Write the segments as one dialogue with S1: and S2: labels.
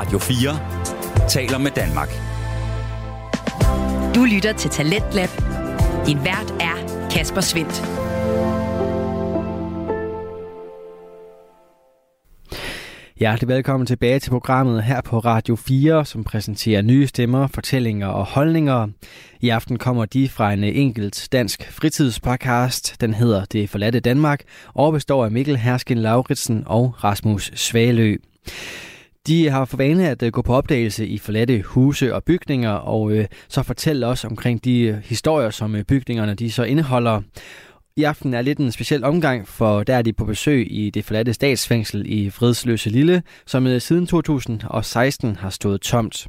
S1: Radio 4 taler med Danmark.
S2: Du lytter til Talentlab. Din vært er Kasper Svendt.
S3: Hjertelig velkommen tilbage til programmet her på Radio 4, som præsenterer nye stemmer, fortællinger og holdninger. I aften kommer de fra en enkelt dansk fritidspodcast. Den hedder Det forladte Danmark og består af Mikkel Hersken Lauritsen og Rasmus Svalø. De har for vane at øh, gå på opdagelse i forladte huse og bygninger, og øh, så fortælle os omkring de øh, historier, som øh, bygningerne de så indeholder. I aften er lidt en speciel omgang, for der er de på besøg i det forladte statsfængsel i Fredsløse Lille, som siden 2016 har stået tomt.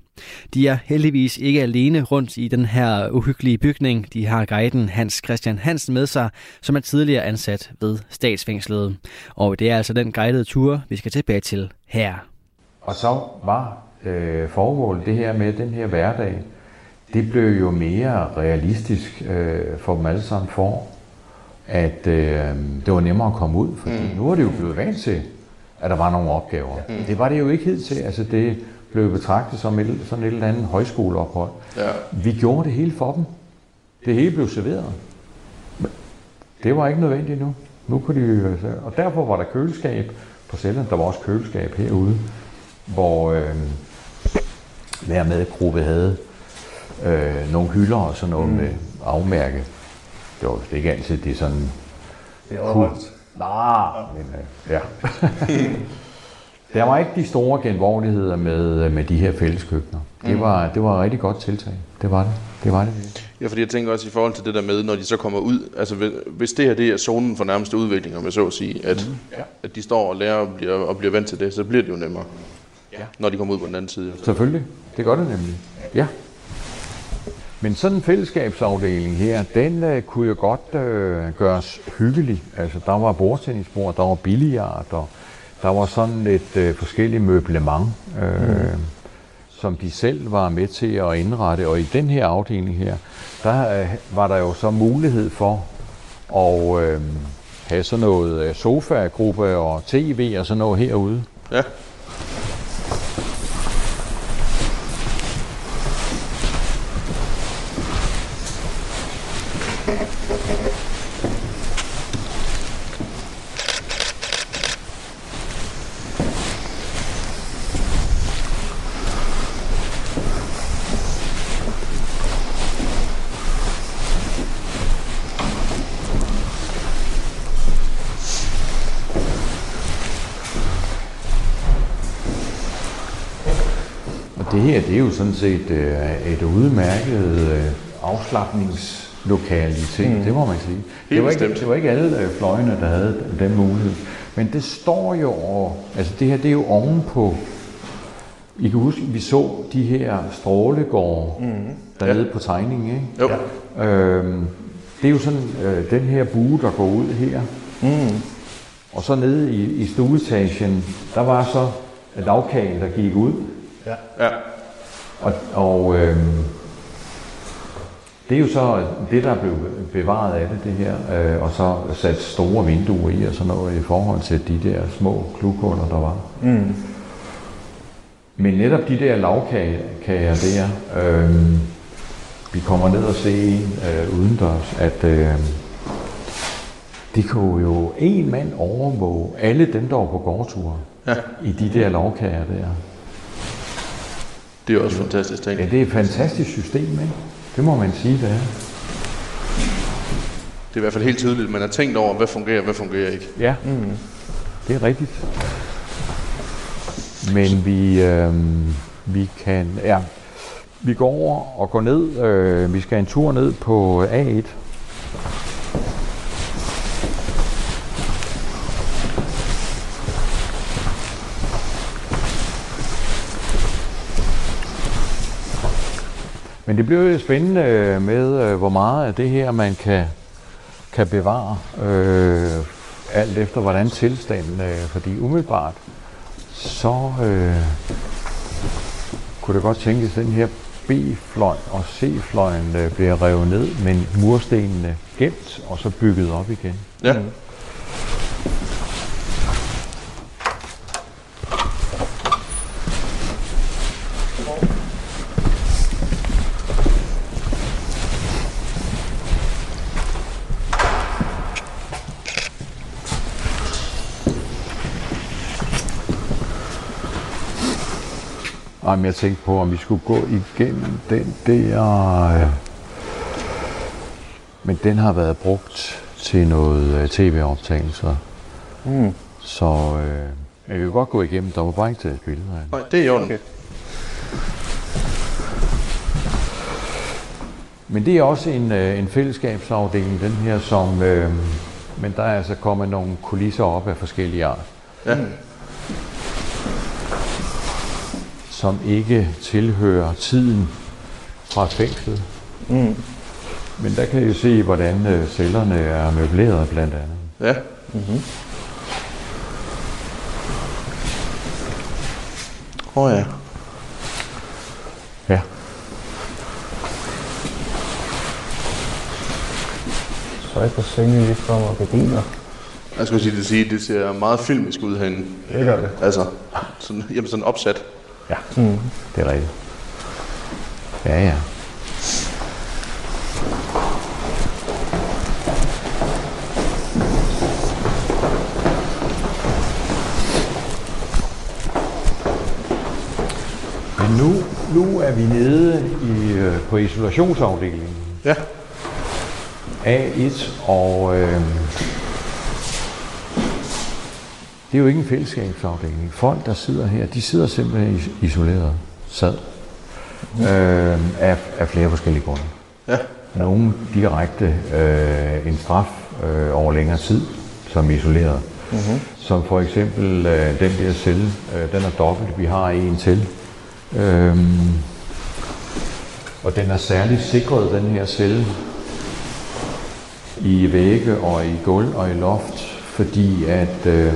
S3: De er heldigvis ikke alene rundt i den her uhyggelige bygning. De har guiden Hans Christian Hansen med sig, som er tidligere ansat ved statsfængslet. Og det er altså den guidede tur, vi skal tilbage til her.
S4: Og så var øh, formålet det her med den her hverdag, det blev jo mere realistisk øh, for dem alle sammen for, at øh, det var nemmere at komme ud, fordi mm. nu er det jo blevet vant til, at der var nogle opgaver. Mm. Det var det jo ikke helt til, altså det blev betragtet som et, sådan et eller andet højskoleophold.
S5: Ja.
S4: Vi gjorde det hele for dem. Det hele blev serveret. Det var ikke nødvendigt nu. Nu kunne de, og derfor var der køleskab på cellen. Der var også køleskab herude, hvor øh, hver medgruppe havde øh, nogle hylder og sådan noget mm. med afmærke. Det var ikke altid det er sådan...
S5: Det er overholdt.
S4: Nej, men øh, ja. Der var ikke de store genvordigheder med, øh, med de her fælleskøkkener. Det var, det var et rigtig godt tiltag. Det var det. Det var det.
S5: Ja, fordi jeg tænker også i forhold til det der med, når de så kommer ud, altså hvis- hvis det her det er zonen for nærmeste udvikling, om jeg så at sige, at, mm.
S4: Ja.
S5: at de står og lærer og bliver, og bliver vant til det, så bliver det jo nemmere, ja. når de kommer ud på den anden side.
S4: Selvfølgelig. Det gør det nemlig. Ja. Men sådan en fællesskabsafdeling her, den øh, kunne jo godt øh, gøres hyggelig. Altså, der var bordtennisbord, der var billiard, og der var sådan et øh, forskelligt møblement, øh, mm. som de selv var med til at indrette. Og i den her afdeling her, der øh, var der jo så mulighed for at øh, have sådan noget øh, sofagruppe og tv og sådan noget herude.
S5: Ja,
S4: sådan set øh, et udmærket øh, afslappningslokalitet, mm. det må man sige. Det var, ikke, det var ikke alle øh, fløjene, der havde den mulighed. Men det står jo over, altså det her, det er jo ovenpå, I kan huske, vi så de her strålegårde mm. dernede ja. på tegningen, ikke?
S5: jo. Ja.
S4: Øhm, det er jo sådan øh, den her bue, der går ud her. Mm. Og så nede i, i stueetagen, der var så lavkagen, der gik ud.
S5: ja.
S4: Og, og øh, det er jo så det, der blev bevaret af det, det her, øh, og så sat store vinduer i og sådan noget i forhold til de der små klughuller, der var. Mm. Men netop de der lavkager der, øh, vi kommer ned og se en øh, udendørs, at øh, det kunne jo en mand overvåge alle dem, der var på gårdture
S5: Ja.
S4: i de der lavkager der.
S5: Det er jo også fantastisk ting.
S4: Ja, det er et fantastisk system, ikke? Det må man sige, det er.
S5: Det er i hvert fald helt tydeligt, at man har tænkt over, hvad fungerer, hvad fungerer ikke.
S4: Ja, mm. det er rigtigt. Men vi, øh, vi kan, ja, vi går over og går ned, øh, vi skal en tur ned på A1. Men det bliver jo spændende øh, med, øh, hvor meget af det her man kan, kan bevare, øh, alt efter hvordan tilstanden, øh, fordi umiddelbart, så øh, kunne det godt tænkes, at den her B-fløj og C-fløjen øh, bliver revet ned, men murstenene gemt og så bygget op igen.
S5: Ja.
S4: Ej, men jeg tænkte på, om vi skulle gå igennem den der... øh, Men den har været brugt til noget øh, tv-optagelser.
S6: Mm.
S4: Så øh, jeg kan godt gå igennem. Der var bare ikke taget billeder.
S5: Nej, det er orden.
S6: Okay.
S4: Men det er også en, øh, en fællesskabsafdeling, den her, som... Øh, men der er altså kommet nogle kulisser op af forskellige art.
S5: Ja.
S4: Som ikke tilhører tiden fra fængslet.
S6: Mm.
S4: Men der kan I se, hvordan øh, cellerne er møbleret blandt andet.
S5: Ja. Åh oh, ja.
S4: Ja.
S6: Så er på sengen lige kommer gardiner.
S5: Jeg skulle sige, det, sige, det ser meget filmisk ud herinde.
S6: Det gør det.
S5: Altså, sådan, jamen sådan opsat.
S4: Ja, mm. det er rigtigt. Ja, ja. Men nu, nu er vi nede i, øh, på isolationsafdelingen.
S5: Ja.
S4: A1, og øh, det er jo ikke en fællesskabsafdeling. Folk, der sidder her, de sidder simpelthen is- isoleret, sad, øh, af, af flere forskellige grunde.
S5: Ja.
S4: Nogle direkte øh, en straf øh, over længere tid, som isoleret. Mm-hmm. Som for eksempel øh, den der celle, øh, den er dobbelt, vi har en til. Øhm, og den er særligt sikret, den her celle, i vægge og i gulv og i loft, fordi at øh,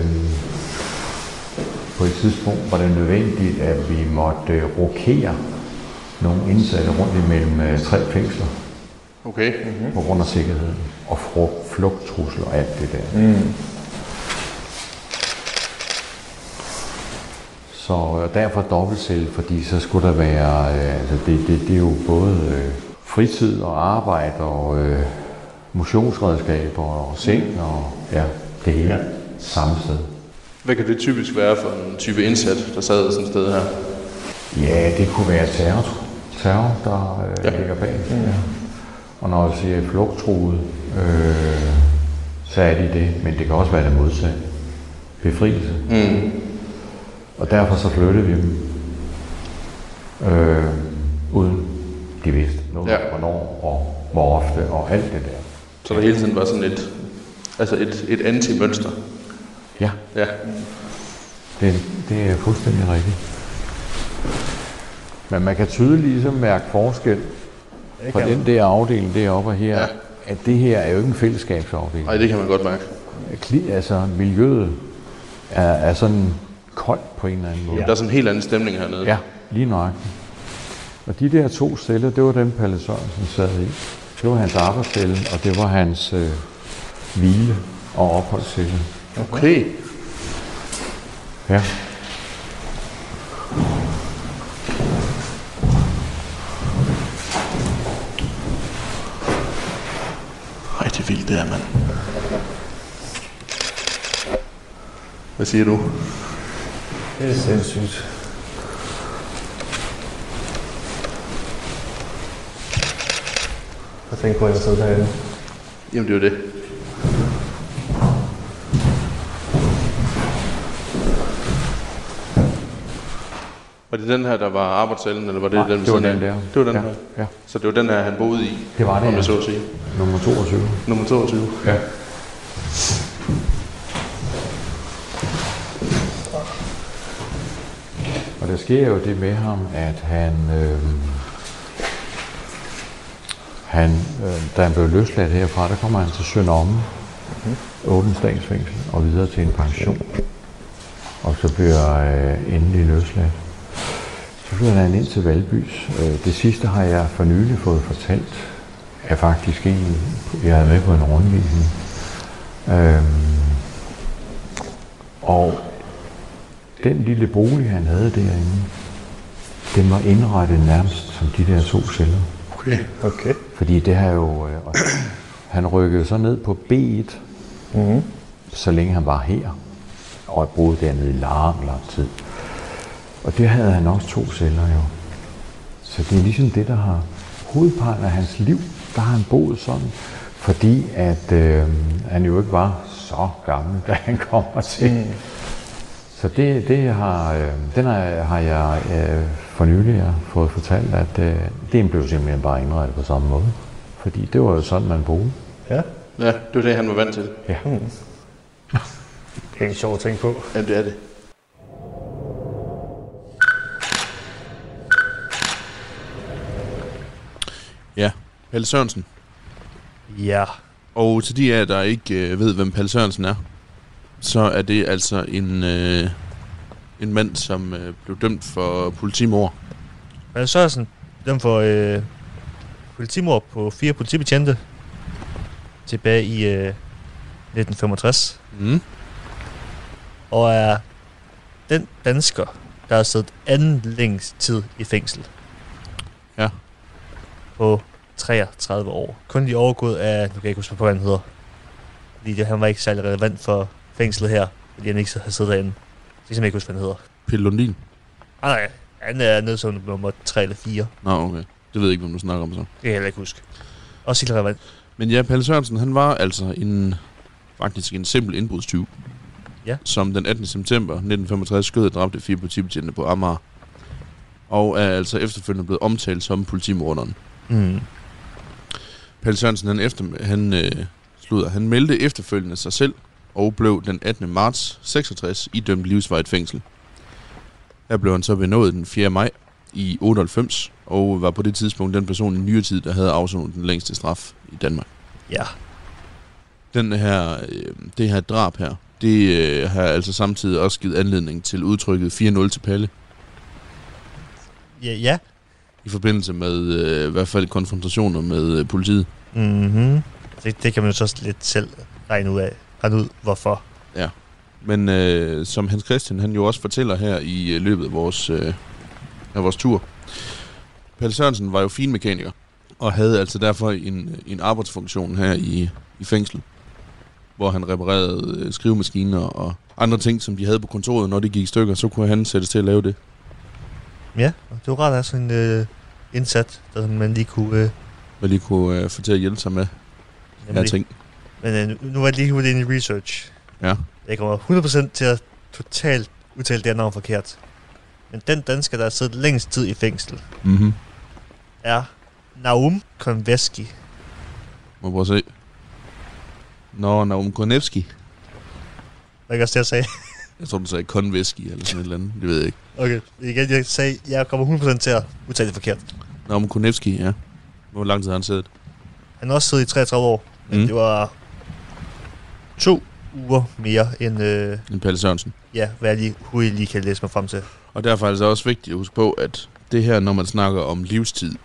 S4: på et tidspunkt var det nødvendigt, at vi måtte øh, rokere nogle indsatte rundt imellem øh, tre fængsler
S5: Okay.
S4: på grund af sikkerheden og fru- flugttrusler og alt det der. Mm. Så øh, derfor dobbeltcelle, fordi så skulle der være, øh, altså det, det, det er jo både øh, fritid og arbejde og øh, motionsredskaber og seng og ja, det hele samme sted.
S5: Hvad kan det typisk være for en type indsat, der sad sådan et sted her?
S4: Ja, det kunne være terror, terror der øh,
S5: Ja.
S4: ligger bag. Ja. Og når jeg siger flugttruet, øh, så er de det, men det kan også være det modsatte. Befrielse.
S5: Mm.
S4: Og derfor så flyttede vi dem, øh, uden de vidste noget,
S5: Ja.
S4: hvornår og hvor ofte og alt det der.
S5: Så der hele tiden var sådan et, altså et, et anti-mønster.
S4: Ja,
S5: Ja.
S4: det, det er fuldstændig rigtigt. Men man kan tydeligt ligesom mærke forskel
S6: kan
S4: den der afdeling deroppe og her,
S5: Ja.
S4: ja. at det her er jo ikke en fællesskabsafdeling.
S5: Ej, det kan man godt mærke.
S4: Kli, altså miljøet er, er sådan koldt på en eller anden måde.
S5: Der er sådan en helt anden stemning hernede.
S4: Ja, lige nøjagtigt. Og de der to celler, det var dem, Palle Sørensen sad i. Det var hans arbejdscelle, og det var hans øh, hvile- og opholdscelle.
S5: Okay.
S4: Ja.
S5: Er vildt det her, mand. Hvad siger du?
S6: Det er sindssygt. Jeg tænker på, at jeg sidder derinde.
S5: Jamen, det er jo det. Det den her, der var arbejdscellen, eller var det
S4: Nej,
S5: den
S4: det var den der.
S5: Det var den
S4: ja,
S5: her.
S4: Ja,
S5: Så det var den her, han boede i?
S4: Det var det,
S5: Om
S4: ja.
S5: så at sige.
S4: nummer 22.
S5: Nummer 22.
S4: Ja. Og der sker jo det med ham, at han, øh, han øh, da han blev løsladt herfra, der kommer han til Sønderomme, mm-hmm. Åden statsfængsel, og videre til en pension. Og så bliver øh, endelig løsladt. Han ind til Valbys. Øh, det sidste har jeg for nylig fået fortalt, er faktisk en, jeg er med på en rundvisning. Øhm, og den lille bolig, han havde derinde, den var indrettet nærmest som de der to celler.
S5: Okay.
S6: Okay.
S4: Fordi det har jo... Øh, han rykkede så ned på B1,
S6: Mm-hmm.
S4: så længe han var her, og boede dernede i lang, lang tid. Og det havde han også to celler jo. Så det er ligesom det, der har hovedparten af hans liv, der har han boet sådan, fordi at øh, han jo ikke var så gammel, da han kommer til. Mm. Så det, det har, øh, den har, har jeg øh, for nylig jeg fået fortalt, at øh, det blev simpelthen bare indrettet på samme måde. Fordi det var jo sådan, man boede.
S6: Ja,
S5: Ja, det var det, han var vant til.
S4: Ja.
S6: det er en sjov ting på.
S5: Ja, det er det. Palle Sørensen.
S6: Ja.
S5: Og til de af jer, der ikke øh, ved, hvem Palle Sørensen er, så er det altså en, øh, en mand, som øh, blev dømt for politimord.
S6: Palle Sørensen, dem for øh, politimord på fire politibetjente tilbage i øh, 1965.
S5: Mm.
S6: Og er den dansker, der har siddet anden længst tid i fængsel.
S5: Ja.
S6: På 33 år. Kun lige overgået af, nu kan jeg ikke huske, hvad han hedder. Fordi det, han var ikke særlig relevant for fængslet her, fordi han ikke har siddet derinde. Det kan jeg ikke huske, hvad han hedder.
S5: Pelle Lundin.
S6: Ah, nej, han er nede som nummer 3 eller 4.
S5: Nå, okay. Det ved jeg ikke, hvem du snakker om så.
S6: Det kan jeg heller ikke huske. Også helt relevant.
S5: Men ja, Palle Sørensen, han var altså en, faktisk en simpel indbrudstyv.
S6: Ja.
S5: Som den 18. september 1965 skød og dræbte fire politibetjente på Amager. Og er altså efterfølgende blevet omtalt som politimorderen.
S6: Mm.
S5: Palle Sørensen, han, efter, han, øh, slutter, han meldte efterfølgende sig selv og blev den 18. marts 66 idømt livsvarigt fængsel. Her blev han så benådet den 4. maj i 98, og var på det tidspunkt den person i nyere tid, der havde afsonet den længste straf i Danmark.
S6: Ja.
S5: Den her, øh, det her drab her, det øh, har altså samtidig også givet anledning til udtrykket 4-0 til Palle,
S6: Ja, ja.
S5: I forbindelse med øh, i hvert fald konfrontationer med øh, politiet.
S6: Mm-hmm. Det, det kan man jo så lidt selv regne ud af. Regne ud, hvorfor.
S5: Men øh, som Hans Christian han jo også fortæller her i øh, løbet af vores, øh, af vores tur, Palle Sørensen var jo finmekaniker, og havde altså derfor en, en arbejdsfunktion her i, i fængsel, hvor han reparerede øh, skrivemaskiner og andre ting, som de havde på kontoret, når det gik i stykker, så kunne han sættes til at lave det.
S6: Ja, og det var ret altså en øh, indsat, der man lige kunne... Øh,
S5: Hvad lige kunne øh, få til at hjælpe sig med her
S6: nemlig-
S5: ting.
S6: Men øh, nu- var jeg lige ind i research.
S5: Ja.
S6: Jeg kommer 100% til at totalt udtale det her navn forkert. Men den dansker, der har siddet længst tid i fængsel,
S5: Mm-hmm.
S6: er Naum Konveski.
S5: Må jeg prøve at se. Nå, Naum Konevski.
S6: Hvad kan også det, jeg sagde?
S5: Jeg tror, du sagde Konveski eller sådan et eller andet. Det ved jeg ikke.
S6: Okay, igen, jeg sagde, jeg kommer 100% til at udtale det forkert.
S5: Naum Konevski, ja. Hvor lang tid har han siddet?
S6: Han har også siddet i 33 år, men
S5: Mm.
S6: det var to uger mere end, øh,
S5: En Palle Sørensen.
S6: ja, hvad jeg lige, hurtigt lige kan læse mig frem til.
S5: Og derfor er det altså også vigtigt at huske på, at det her, når man snakker om livstid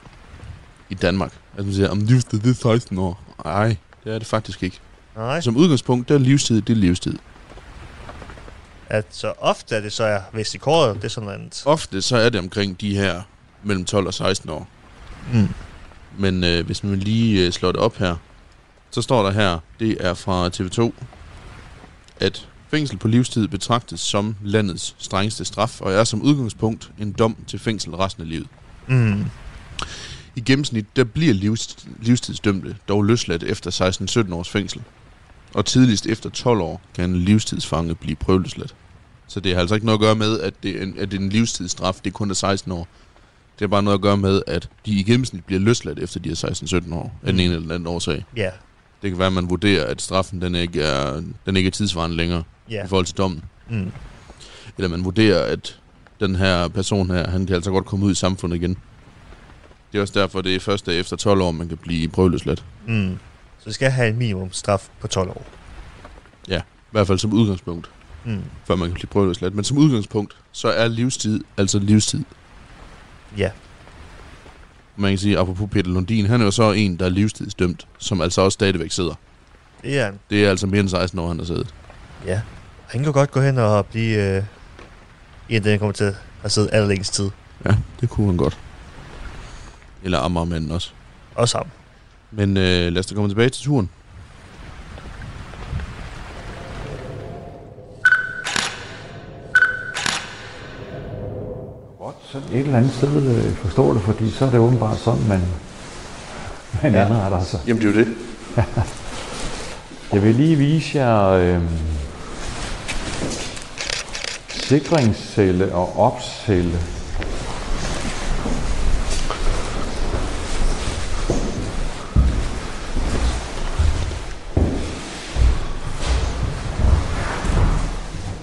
S5: i Danmark, at man siger, om livstid, det er 16 år. Nej, det er det faktisk ikke.
S6: Nej,
S5: Som udgangspunkt, det er livstid, det er livstid.
S6: At så ofte er det så er vist i kåret, det er sådan noget.
S5: Ofte så er det omkring de her mellem 12 og 16 år.
S6: Mm.
S5: Men øh, hvis man lige øh, slår det op her, så står der her, det er fra TV2, at fængsel på livstid betragtes som landets strengeste straf, og er som udgangspunkt en dom til fængsel resten af livet.
S6: Mm.
S5: I gennemsnit, der bliver livs, livstidsdømte dog løsladt efter 16-17 års fængsel. Og tidligst efter 12 år kan en livstidsfange blive prøveløsladt. Så det har altså ikke noget at gøre med, at det er en, at det er en livstidsstraf, det er kun er 16 år. Det har bare noget at gøre med, at de i gennemsnit bliver løsladt efter de er 16-17 år, af den ene eller den anden årsag.
S6: Ja,
S5: Det kan være, at man vurderer, at straffen den ikke er, den ikke er tidsvarende længere
S6: ja.
S5: i forhold til dommen.
S6: Mm.
S5: Eller man vurderer, at den her person her, han kan altså godt komme ud i samfundet igen. Det er også derfor, det er først efter 12 år, man kan blive prøveløsladt.
S6: Mm. Så vi skal have en minimumstraf på 12 år.
S5: I hvert fald som udgangspunkt,
S6: Mm.
S5: før man kan blive prøveløsladt. Men som udgangspunkt, så er livstid altså livstid.
S6: Ja.
S5: Man kan sige, apropos Peter Lundin, han er jo så en, der er livstidsdømt, som altså også stadigvæk sidder.
S6: Det er han.
S5: Det er altså mere end 16 år, han har siddet.
S6: Ja. Han kan godt gå hen og blive øh, en, der kommer til at sidde allerlængst tid.
S5: Ja, det kunne han godt. Eller Amagermanden også.
S6: Og sammen.
S5: Men øh, lad os da komme tilbage til turen.
S4: Et eller andet sted øh, forstå det, fordi så er det åbenbart sådan, man, man ja. indretter sig.
S5: Jamen, det er jo det.
S4: Jeg vil lige vise jer øh, sikringscelle og opcelle.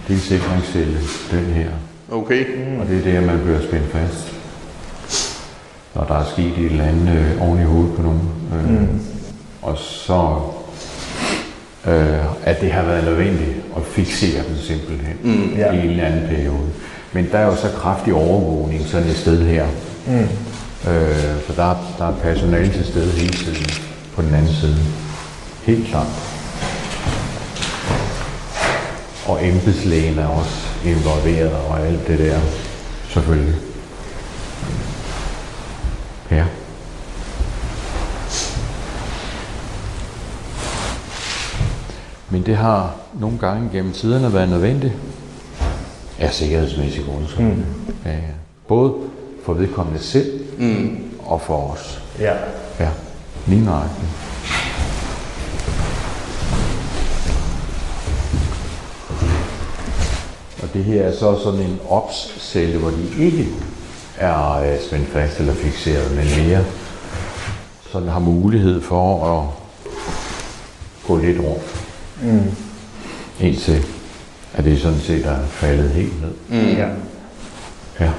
S4: Det er en sikringscelle, den her.
S5: Okay.
S4: Og det er der, man bliver spændt fast. Når der er sket et eller andet øh, oven i hovedet på nogen. Øh, mm. Og så øh, at det har været nødvendigt at fixere dem simpelthen mm, ja. i en eller anden periode. Men der er jo så kraftig overvågning sådan et sted her. Mm. Øh, for der, der er personale til stede hele tiden på den anden side. Helt klart. Og embedslægen er også involveret og alt det der, selvfølgelig. Ja. Men det har nogle gange gennem tiderne været nødvendigt af sikkerhedsmæssige grunde. Mm. Ja, ja. Både for vedkommende selv mm. og for os.
S6: Ja.
S4: Ja, lige nøjagtigt. Det her er så sådan en ops-celle, hvor de ikke er øh, spændt fast eller fixeret, men mere sådan har mulighed for at gå lidt rundt. Mm. Indtil at det sådan set er faldet helt ned.
S6: Mm. Ja.
S4: Ja.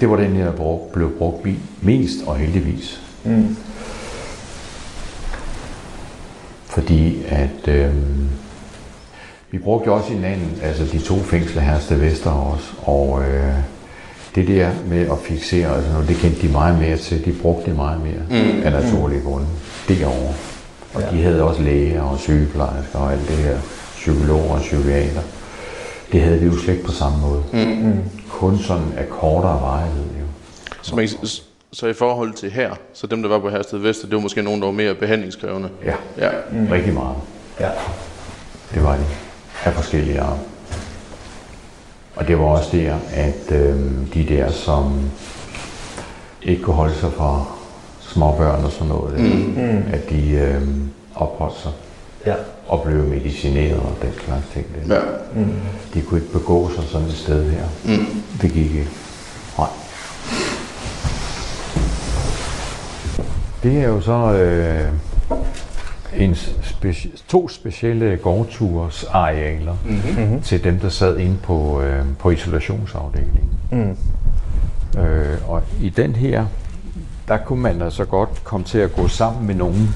S4: Det var den her, der blev brugt mest og heldigvis. Mm. Fordi at øh, vi brugte jo også hinanden, altså de to fængsler her til Vester også, og øh, det der med at fixere, altså det kendte de meget mere til, de brugte det meget mere mm. af naturlige grunde derovre. Og ja. de havde også læger og sygeplejersker og alt det her, psykologer og psykiater. Det havde vi jo slet ikke på samme måde. Mm. Kun sådan af kortere varighed. Jo.
S5: Så, man, så i forhold til her, så dem, der var på Hersted Vest, det var måske nogen, der var mere behandlingskrævende?
S4: Ja, ja. Mm. rigtig meget. Ja. Det var de. Af forskellige arter. Og det var også der, at øh, de der, som ikke kunne holde sig fra småbørn og sådan noget, mm. Mm. at de øh, opholdt sig ja. og blev medicineret og den slags ting. Der. Ja. Mm. De kunne ikke begå sig sådan et sted her. Mm. Det gik ikke. Nej. Det er jo så øh, en speci- to specielle gårdturs arealer mm-hmm. til dem, der sad inde på, øh, på isolationsafdelingen. Mm. Øh, og i den her der kunne man altså godt komme til at gå sammen med nogen.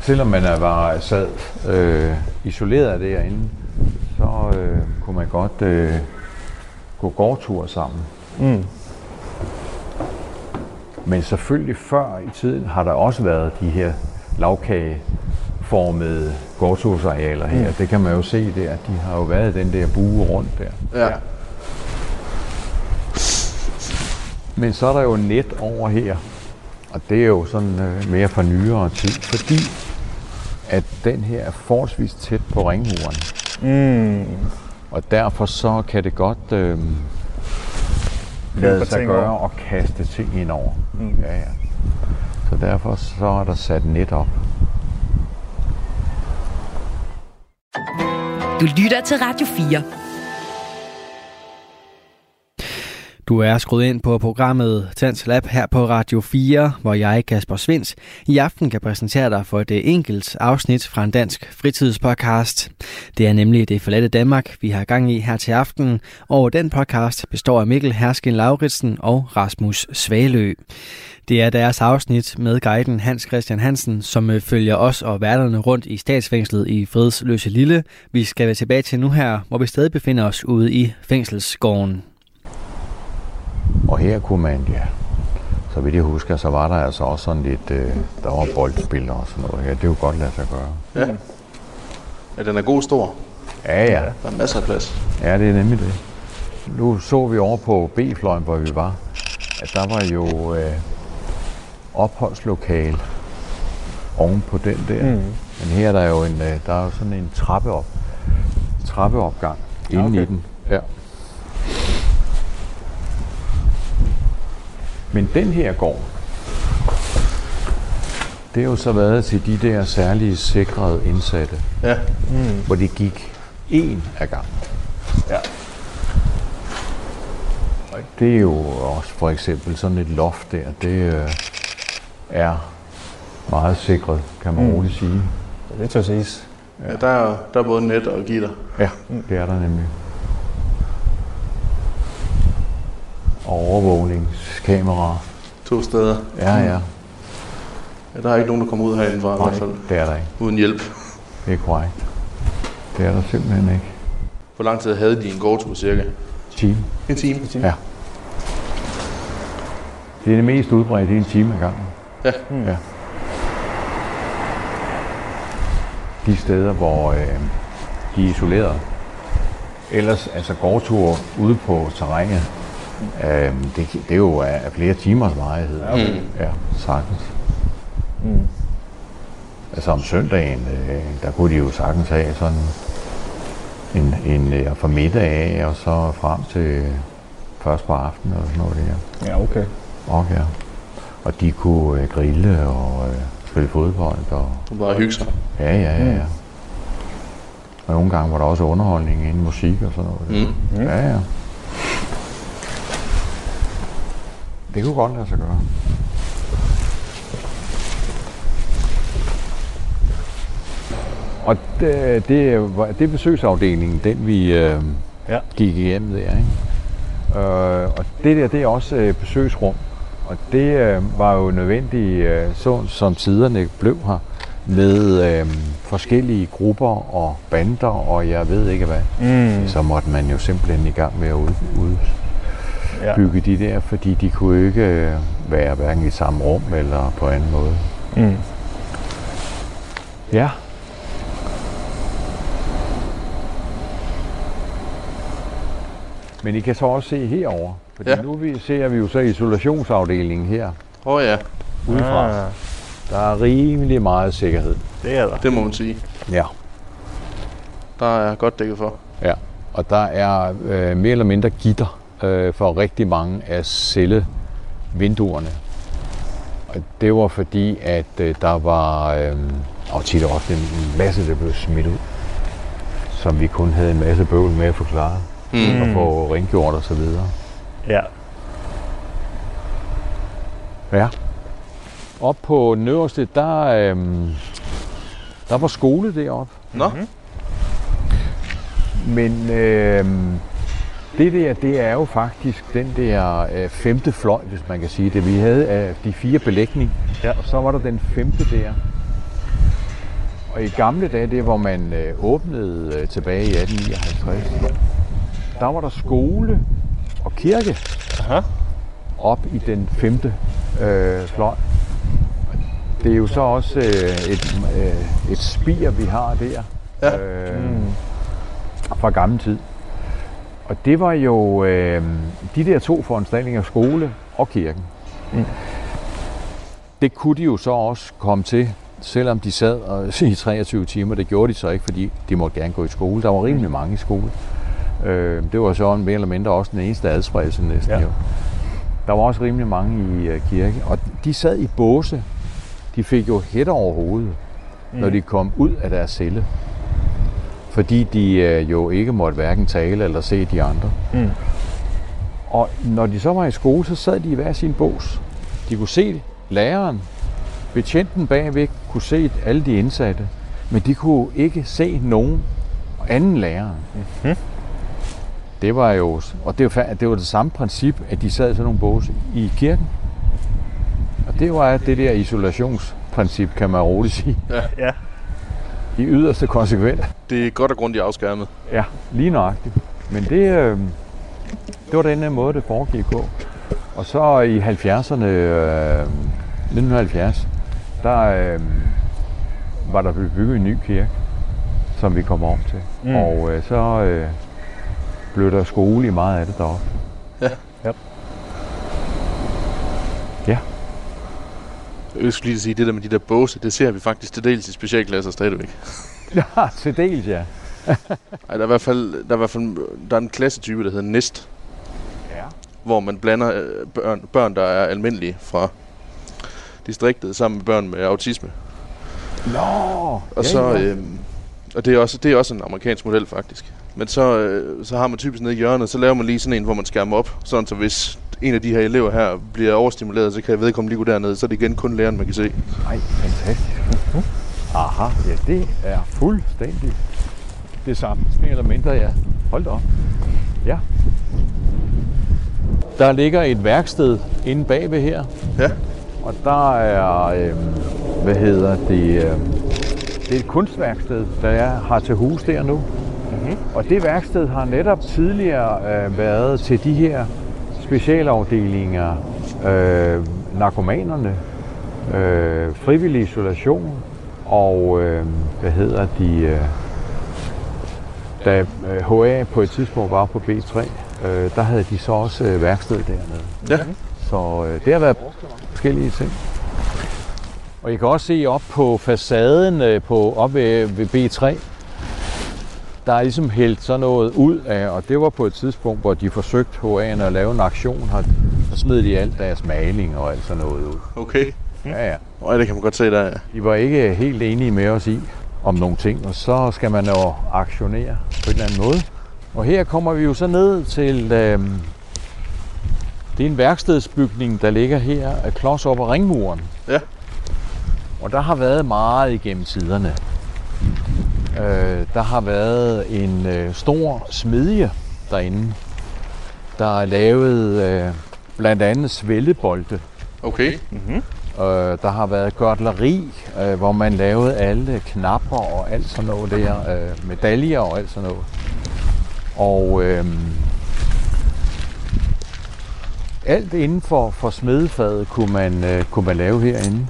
S4: Selvom man var sad øh, isoleret derinde, så øh, kunne man godt øh, gå gårdtur sammen. Mm. Men selvfølgelig før i tiden har der også været de her lavkageformede gårdtursarealer her. Mm. Det kan man jo se der. De har jo været den der bue rundt der. Ja. Men så er der jo net over her, og det er jo sådan øh, mere for nyere tid, fordi at den her er forholdsvis tæt på ringmuren. Mm. Og derfor så kan det godt øh, lade sig gøre og kaste ting ind over. Mm. Ja, ja. Så derfor så er der sat net op.
S2: Du lytter til Radio 4.
S3: Du er skruet ind på programmet Tans Lab her på Radio 4, hvor jeg, Kasper Svens, i aften kan præsentere dig for et enkelt afsnit fra en dansk fritidspodcast. Det er nemlig Det forladte Danmark, vi har gang i her til aften, og den podcast består af Mikkel Hersken Lauritsen og Rasmus Svalø. Det er deres afsnit med guiden Hans Christian Hansen, som øh, følger os og værterne rundt i statsfængslet i Fredsløse Lille. Vi skal være tilbage til nu her, hvor vi stadig befinder os ude i fængselsgården.
S4: Og her kunne man, ja, så vidt jeg husker, så var der altså også sådan lidt, øh, der var boldspil og sådan noget her. Det er jo godt lade sig gøre.
S5: Ja. Ja, den er god stor.
S4: Ja, ja.
S5: Der er masser af plads.
S4: Ja, det er nemlig det. Nu så vi over på B-fløjen, hvor vi var, at der var jo øh, opholdslokale oven på den der. Mm. Men her er der jo en, øh, der er jo sådan en trappeop, trappeopgang inde okay. i den. Ja. Men den her gård, det har jo så været til de der særlige sikrede indsatte,
S5: Ja.
S6: Mm.
S4: hvor de gik en af gangen.
S6: Ja.
S4: Det er jo også for eksempel sådan et loft der, det øh, er meget sikret, kan man
S6: Mm.
S4: roligt sige.
S6: Det tør siges.
S5: ja der, er, der er både net og gitter.
S4: Ja, det er der nemlig. Og overvågningskameraer.
S5: To steder.
S4: Ja, ja.
S5: Ja, der er ikke nogen, der kommer ud herinde fra i hvert fald.
S4: det er der ikke.
S5: Uden hjælp.
S4: Det er korrekt. Det er der simpelthen ikke.
S5: Hvor lang tid havde de en gårdtur cirka?
S4: Time.
S5: En time.
S4: Ja. Det er det mest udbredte, det er en time ad gangen.
S5: Ja.
S4: ja. De steder, hvor øh, de er isoleret. Ellers, altså gårdture ude på terrænet, øh, det, det er jo af af flere timers varighed.
S5: Ja, okay.
S4: Ja, sagtens.
S6: Mm.
S4: Altså om søndagen, øh, der kunne de jo sagtens have sådan en, en øh, fra middag af, og så frem til først på aftenen og sådan noget der.
S6: Ja, okay.
S4: Ja. og de kunne øh, grille og øh, spille fodbold. Og,
S5: Og bare hygge sig.
S4: ja, ja, ja, ja. Og nogle gange var der også underholdning inden musik og sådan noget.
S5: Mm.
S4: Ja, ja. Det kunne godt lade sig gøre. Og det, det, det er besøgsafdelingen, den vi øh,
S6: Ja.
S4: gik igennem der. Ikke? Øh, og det der, det er også øh, besøgsrum. Og det øh, var jo nødvendigt, øh, så, som tiderne blev her, med øh, forskellige grupper og bander, og jeg ved ikke hvad.
S6: Mm.
S4: Så måtte man jo simpelthen i gang med at ud,
S6: Ja.
S4: udbygge de der, fordi de kunne ikke øh, være hverken i samme rum eller på anden måde.
S6: Mm.
S4: Ja. Men I kan så også se herover, fordi
S5: Ja.
S4: ja. nu vi, ser vi jo så isolationsafdelingen her
S5: Åh oh, ja,
S4: udefra.
S6: Ah,
S4: Der er rimelig meget sikkerhed.
S6: det er der.
S5: det må man sige.
S4: Ja.
S5: Der er godt dækket for.
S4: Ja, og der er øh, mere eller mindre gitter øh, for rigtig mange af cellevinduerne. Og det var fordi, at øh, der var øh, og tit også en en masse, der blev smidt ud, som vi kun havde en masse bøvl med at forklare
S5: Mm.
S4: og få rengjort og så videre.
S6: Ja.
S4: Ja. Op på den øverste, der, øh, der var skole deroppe.
S5: Nå,
S4: Men øh, det der, det er jo faktisk den der øh, femte fløj, hvis man kan sige det. Vi havde øh, de fire belægning,
S6: Ja.
S4: og så var der den femte der. Og i gamle dage, det hvor man øh, åbnede øh, tilbage i 1859, der var der skole og kirke
S6: Aha.
S4: op i den femte øh, fløj. Det er jo så også øh, et, øh, et spir, vi har der.
S5: Ja.
S4: Øh,
S6: Mm.
S4: fra gammel tid. Og det var jo øh, de der to foranstaltninger, skole og kirken.
S6: Mm.
S4: Det kunne de jo så også komme til, selvom de sad og, i 23 timer. Det gjorde de så ikke, fordi de måtte gerne gå i skole. Der var rimelig mange i skole. Øh, det var så mere eller mindre også den eneste adspredelse næsten
S6: Ja.
S4: jo. Der var også rimelig mange i øh, kirke. Og de sad i båse. De fik jo hætter over hovedet, mm. når de kom ud af deres celle fordi de øh, jo ikke måtte hverken tale eller se de andre.
S6: Mm.
S4: Og når de så var i skole, så sad de i hver sin bås. De kunne se læreren. Betjenten bagved kunne se alle de indsatte, men de kunne ikke se nogen anden lærer.
S6: Mhm.
S4: Det var jo, og det var, det var det samme princip, at de sad i sådan nogle båse i kirken. Og det var det der isolationsprincip, kan man roligt sige.
S6: Ja.
S4: I yderste konsekvens.
S5: det er godt og grundigt afskærmet.
S4: Ja, lige nøjagtigt. Men det, øh, det var den her måde, det foregik på. Og så i 70'erne, øh, 1970, der øh, var der blevet bygget en ny kirke, som vi kom om til.
S6: Mm.
S4: Mm. Og øh, så øh, blev der skole i meget af det deroppe.
S5: Ja.
S6: Ja.
S4: Ja.
S5: Jeg skulle lige sige, det der med de der båse, det ser vi faktisk til dels i specialklasser stadigvæk.
S4: Ja, til dels, ja.
S5: Ej, der er i hvert fald, der er, i hvert fald der er en klassetype, der hedder Nest.
S4: Ja.
S5: hvor man blander øh, børn, børn, der er almindelige fra distriktet, sammen med børn med autisme.
S4: Nå,
S5: Og så, øh, og det er, også, det er også en amerikansk model faktisk. Men så, øh, så har man typisk nede i hjørnet, så laver man lige sådan en, hvor man skærmer op, sådan så hvis en af de her elever her bliver overstimuleret, så kan vedkommende lige gå derned, så er det igen kun læreren, man kan se.
S4: Ej, fantastisk. Aha, ja, det er fuldstændig det samme, mere eller mindre, ja. Hold da op. Ja. Der ligger et værksted inde bagved her,
S5: Ja,
S4: og der er, øh, hvad hedder det, øh, det er et kunstværksted, der er, har til hus der nu. Mm-hmm. Og det værksted har netop tidligere øh, været til de her specialafdelinger, øh, narkomanerne, øh, frivillig isolation og, øh, hvad hedder de, øh, da øh, HA på et tidspunkt var på B3, øh, der havde de så også øh, værksted dernede.
S5: ja.
S4: Så øh, det har været forskellige ting. Og I kan også se op på facaden øh, på, op ved, ved B3, der er ligesom hældt sådan noget ud af, og det var på et tidspunkt, hvor de forsøgte HA'erne at lave en aktion her. Så smed de alt deres maling og alt sådan noget ud.
S5: Okay.
S4: Ja, ja.
S5: Og det kan man godt se der, ja.
S4: De var ikke helt enige med os i om nogle ting, og så skal man jo aktionere på en eller anden måde. Og her kommer vi jo så ned til, øh, det er en værkstedsbygning, der ligger her klods op ad ringmuren.
S5: Ja.
S4: Og der har været meget igennem tiderne. Øh, der har været en øh, stor smedje derinde, der er lavet øh, blandt andet svældebolde.
S5: Okay.
S4: Øh, der har været gørtleri, øh, hvor man lavede alle knapper og alt sådan noget der, øh, medaljer og alt sådan noget. Og øh, alt inden for, for smedefaget kunne man, øh, kunne man lave herinde.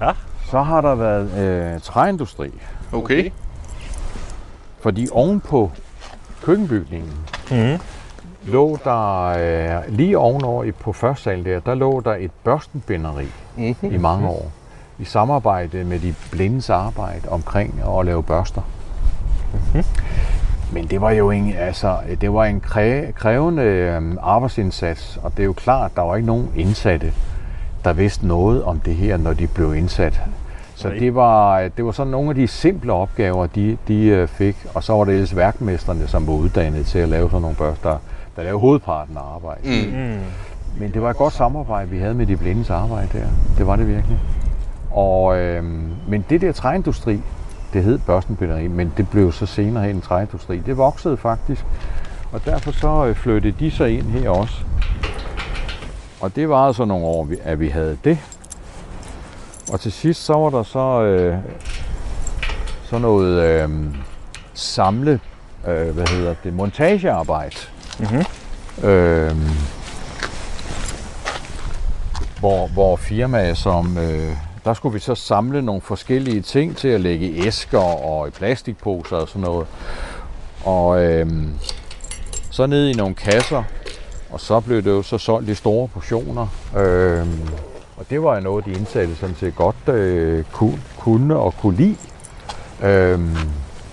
S6: Ja.
S4: Så har der været øh, træindustri,
S5: Okay.
S4: fordi ovenpå køkkenbygningen
S6: Mm.
S4: lå der øh, lige ovenover i- på første sal der, der lå der et børstenbinderi
S5: Mm-hmm.
S4: i mange år. I samarbejde med de blindes arbejde omkring at lave børster. Men det var jo en, altså, det var en kræ, krævende øh, arbejdsindsats, og det er jo klart, der var ikke nogen indsatte, der vidste noget om det her, når de blev indsat. Så det var, det var sådan nogle af de simple opgaver, de, de øh, fik, og så var det ellers værkmesterne, som var uddannet til at lave sådan nogle børster, der lavede hovedparten af arbejdet.
S5: Mm.
S6: Mm.
S4: Men det var et godt samarbejde, vi havde med de blindes arbejde der. Det var det virkelig. Og, øhm, men det der træindustri, det hed børstenbinderi, men det blev så senere hen en træindustri. Det voksede faktisk, og derfor så øh, flyttede de så ind her også. Og det var altså nogle år, at vi havde det. Og til sidst så var der så øh, sådan noget øh, samle, øh, hvad hedder det, montagearbejde.
S6: Mhm.
S4: Øh, hvor, hvor firmaer som, øh, der skulle vi så samle nogle forskellige ting til at lægge i æsker og i plastikposer og sådan noget. Og øh, så ned i nogle kasser, og så blev det jo så solgt i store portioner. Øh, og det var jo noget, de indsatte sådan set godt øh, kunne, kunne og kunne lide. Øh,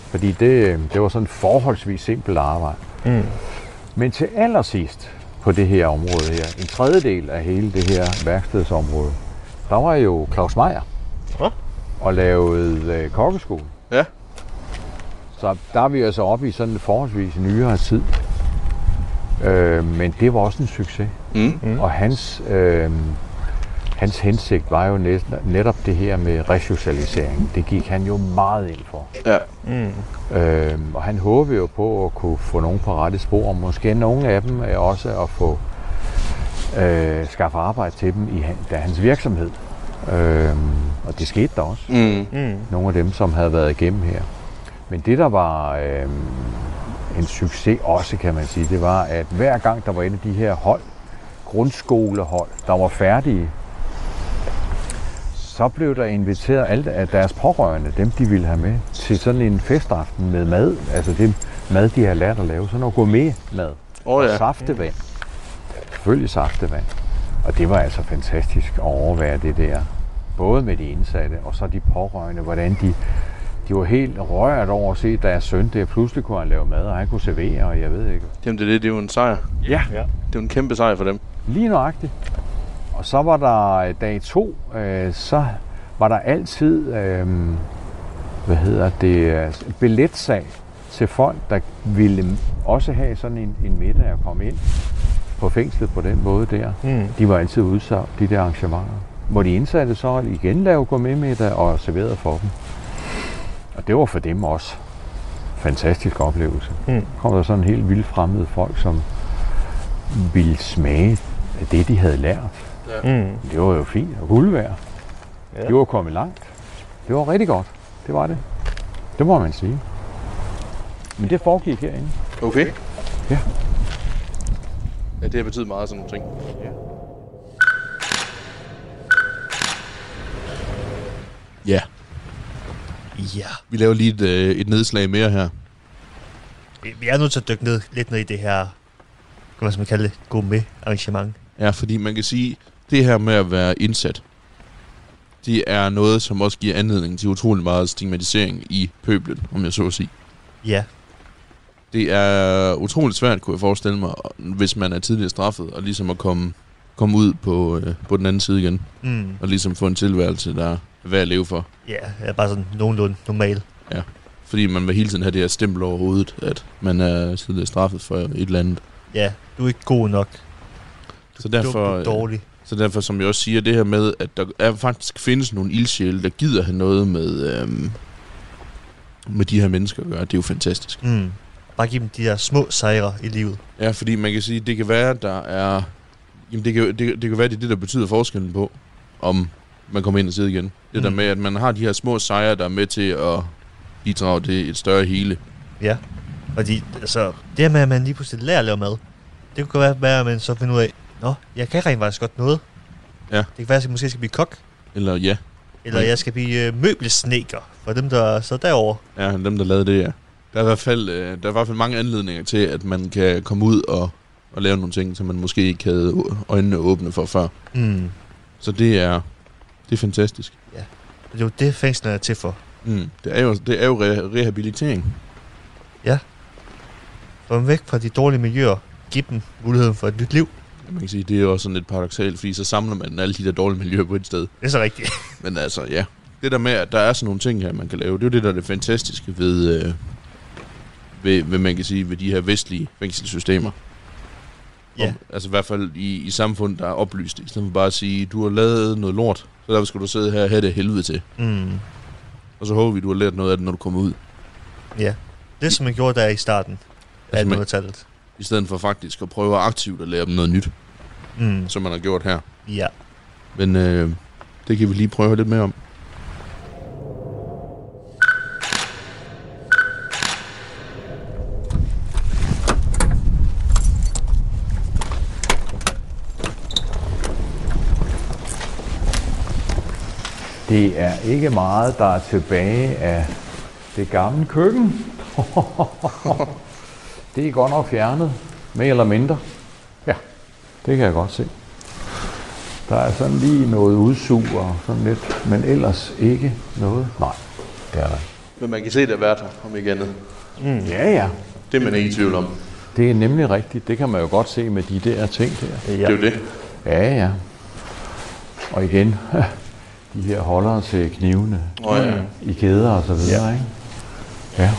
S4: fordi det, det var sådan forholdsvis simpelt arbejde.
S6: Mm.
S4: Men til allersidst på det her område her, en tredjedel af hele det her værkstedsområde, der var jo Claus Meier
S6: Nå.
S4: og lavede øh, kokkeskole.
S5: Ja.
S4: Så der er vi altså oppe i sådan en forholdsvis nyere tid. Øh, men det var også en succes.
S5: Mm.
S4: Og hans, øh, hans hensigt var jo net, netop det her med resocialisering. Det gik han jo meget ind for.
S5: Ja.
S6: Mm.
S4: Øh, og han håber jo på at kunne få nogen på rette spor, og måske nogle af dem er også at få øh, skaffe arbejde til dem i da hans virksomhed. Øh, og det skete der også.
S5: Mm.
S6: Mm.
S4: Nogle af dem, som havde været igennem her. Men det, der var øh, en succes også, kan man sige, det var, at hver gang der var et af de her hold, grundskolehold, der var færdige, så blev der inviteret alle af deres pårørende, dem de ville have med, til sådan en festaften med mad. Altså det mad, de har lært at lave. Sådan noget gourmet-mad. Og
S5: ja.
S4: saftevand. Selvfølgelig saftevand. Og det var altså fantastisk at overvære det der. Både med de indsatte og så de pårørende, hvordan de de var helt rørt over at se deres søn der. Pludselig kunne han lave mad, og han kunne servere, og jeg ved ikke.
S5: Jamen det er det, det er jo en sejr.
S4: Ja,
S6: Ja.
S5: Det er jo en kæmpe sejr for dem.
S4: lige nøjagtigt. Og så var der øh, dag to, øh, så var der altid, øh, hvad hedder det, øh, billetsag til folk, der ville også have sådan en, en middag at komme ind på fængslet på den måde der.
S6: Mm.
S4: De var altid udsolgt, de der arrangementer. Hvor de indsatte så igen lave gourmetmiddag og serverede for dem. Og det var for dem også fantastisk oplevelse.
S6: Mm.
S4: kom der sådan helt vildt fremmede folk, som ville smage det, de havde lært.
S6: Mm.
S4: Det var jo fint og guld værd.
S6: Ja.
S4: De var kommet langt. Det var rigtig godt. Det var det. Det må man sige. Men det foregik herinde.
S5: Okay.
S4: Ja.
S5: Ja, det har betydet meget sådan nogle ting.
S4: Ja.
S5: Ja.
S6: Ja.
S5: Vi laver lige et, øh, et nedslag mere her.
S6: Vi- er nødt til at dykke ned, lidt ned i det her, hvad skal man kalde det, gourmet arrangement.
S5: Ja, fordi man kan sige, det her med at være indsat, det er noget, som også giver anledning til utrolig meget stigmatisering i pøblet, om jeg så at sige.
S6: Ja.
S5: Det er utroligt svært, kunne jeg forestille mig, hvis man er tidligere straffet, og ligesom at komme, komme ud på, øh, på den anden side igen,
S6: Mm.
S5: og ligesom få en tilværelse, der er værd at leve for.
S6: Ja, er bare sådan nogenlunde normal.
S5: Fordi man vil hele tiden have det her stempel over hovedet, at man er tidligere straffet for et eller andet.
S6: Ja, du er ikke god nok. Du
S5: Så
S6: er
S5: derfor,
S6: du er dårlig.
S5: Så derfor, som jeg også siger, det her med, at der er faktisk findes nogle ildsjæle, der gider have noget med, øhm, med de her mennesker at gøre, det er jo fantastisk.
S6: Mm. Bare give dem de der små sejre i livet.
S5: Ja, fordi man kan sige, det kan være, der er... Jamen, det kan, det, det kan være, det er det, der betyder forskellen på, om man kommer ind og sidder igen. Det mm. der med, at man har de her små sejre, der er med til at bidrage til et større hele.
S6: Ja. Fordi, altså, det her med, at man lige pludselig lærer at lave mad, det kunne være, være, at man så finder ud af, Nå, jeg kan rent faktisk godt noget.
S5: Ja.
S6: Det kan være, at jeg måske skal blive kok,
S5: Eller ja,
S6: eller jeg skal blive øh, møbelsneker for dem, der sidder derovre.
S5: ja dem, der lavede det, ja. Der er i hvert fald, øh, der er i hvert fald mange anledninger til, at man kan komme ud og, og lave nogle ting, som man måske ikke havde øjnene åbne for før.
S6: Mm.
S5: Så det er, det er fantastisk.
S6: Og det er jo det, fængslen er til for.
S5: Mm. Det er jo, det er jo re- rehabilitering.
S6: Få dem væk fra de dårlige miljøer. Giv dem muligheden for et nyt liv.
S5: Man kan sige, det er jo også sådan lidt paradoxalt, fordi så samler man alle de der dårlige miljøer på et sted.
S6: Det er så rigtigt.
S5: Men altså, ja. Det der med, at der er sådan nogle ting her, man kan lave, det er jo det, der er det fantastiske ved, øh, ved, ved man kan sige, ved de her vestlige fængselssystemer.
S6: Ja.
S5: Om, altså i hvert fald i, i samfund, der er oplyst. I stedet for bare at sige, du har lavet noget lort, så derfor skal du sidde her og have det helvede til.
S6: Mm.
S5: Og så håber vi, du har lært noget af det, når du kommer ud.
S6: Ja. Det, som man gjorde der i starten af
S5: Altså, man-
S6: 1800-tallet.
S5: I stedet for faktisk at prøve aktivt at lære dem noget nyt,
S6: Mm.
S5: som man har gjort her.
S6: Ja.
S5: Men øh, det kan vi lige prøve lidt mere om.
S4: Det er ikke meget, der er tilbage af det gamle køkken. det er godt nok fjernet, mere eller mindre. Ja, det kan jeg godt se. Der er sådan lige noget udsug og sådan lidt, men ellers ikke noget. Nej, det er der ikke.
S5: Men man kan se, det er værd om ikke andet.
S4: Ja, ja.
S5: Det er man ikke i tvivl om.
S4: Det er nemlig rigtigt. Det kan man jo godt se med de der ting der.
S6: ja.
S5: Det er jo det.
S4: Ja, ja. Og igen, de her holdere til knivene
S5: Åh, ja.
S4: i kæder og så videre, ja. ikke? Ja.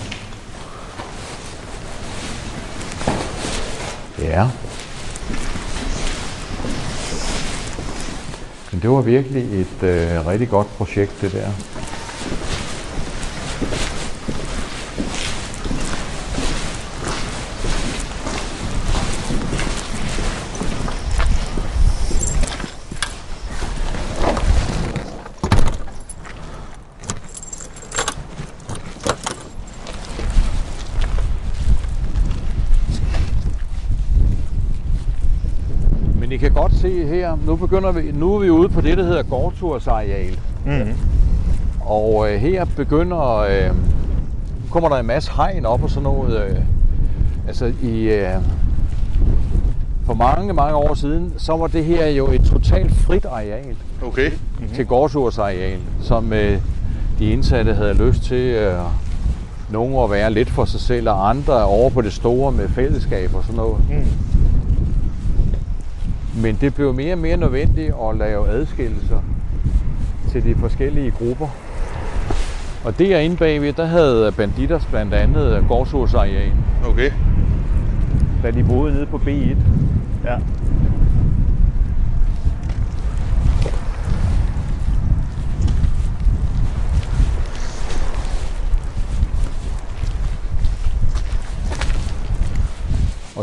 S4: Ja. Men det var virkelig et øh, rigtig godt projekt, det der. Men I kan godt se her, nu begynder vi, nu er vi ude på det, der hedder Gårdturs areal.
S6: Mm.
S4: Og øh, her begynder, øh, nu kommer der en masse hegn op og sådan noget. Øh, altså i, øh, for mange, mange år siden, så var det her jo et totalt frit areal
S5: Okay.
S4: mm-hmm. til Gårdturs areal, som øh, de indsatte havde lyst til øh, nogen at være lidt for sig selv, og andre over på det store med fællesskab og sådan noget.
S6: Mm.
S4: Men det blev mere og mere nødvendigt at lave adskillelser til de forskellige grupper. Og derinde bagved, der havde banditter blandt andet gårdshursareal,
S5: Okay.
S4: da de boede nede på B1.
S6: Ja.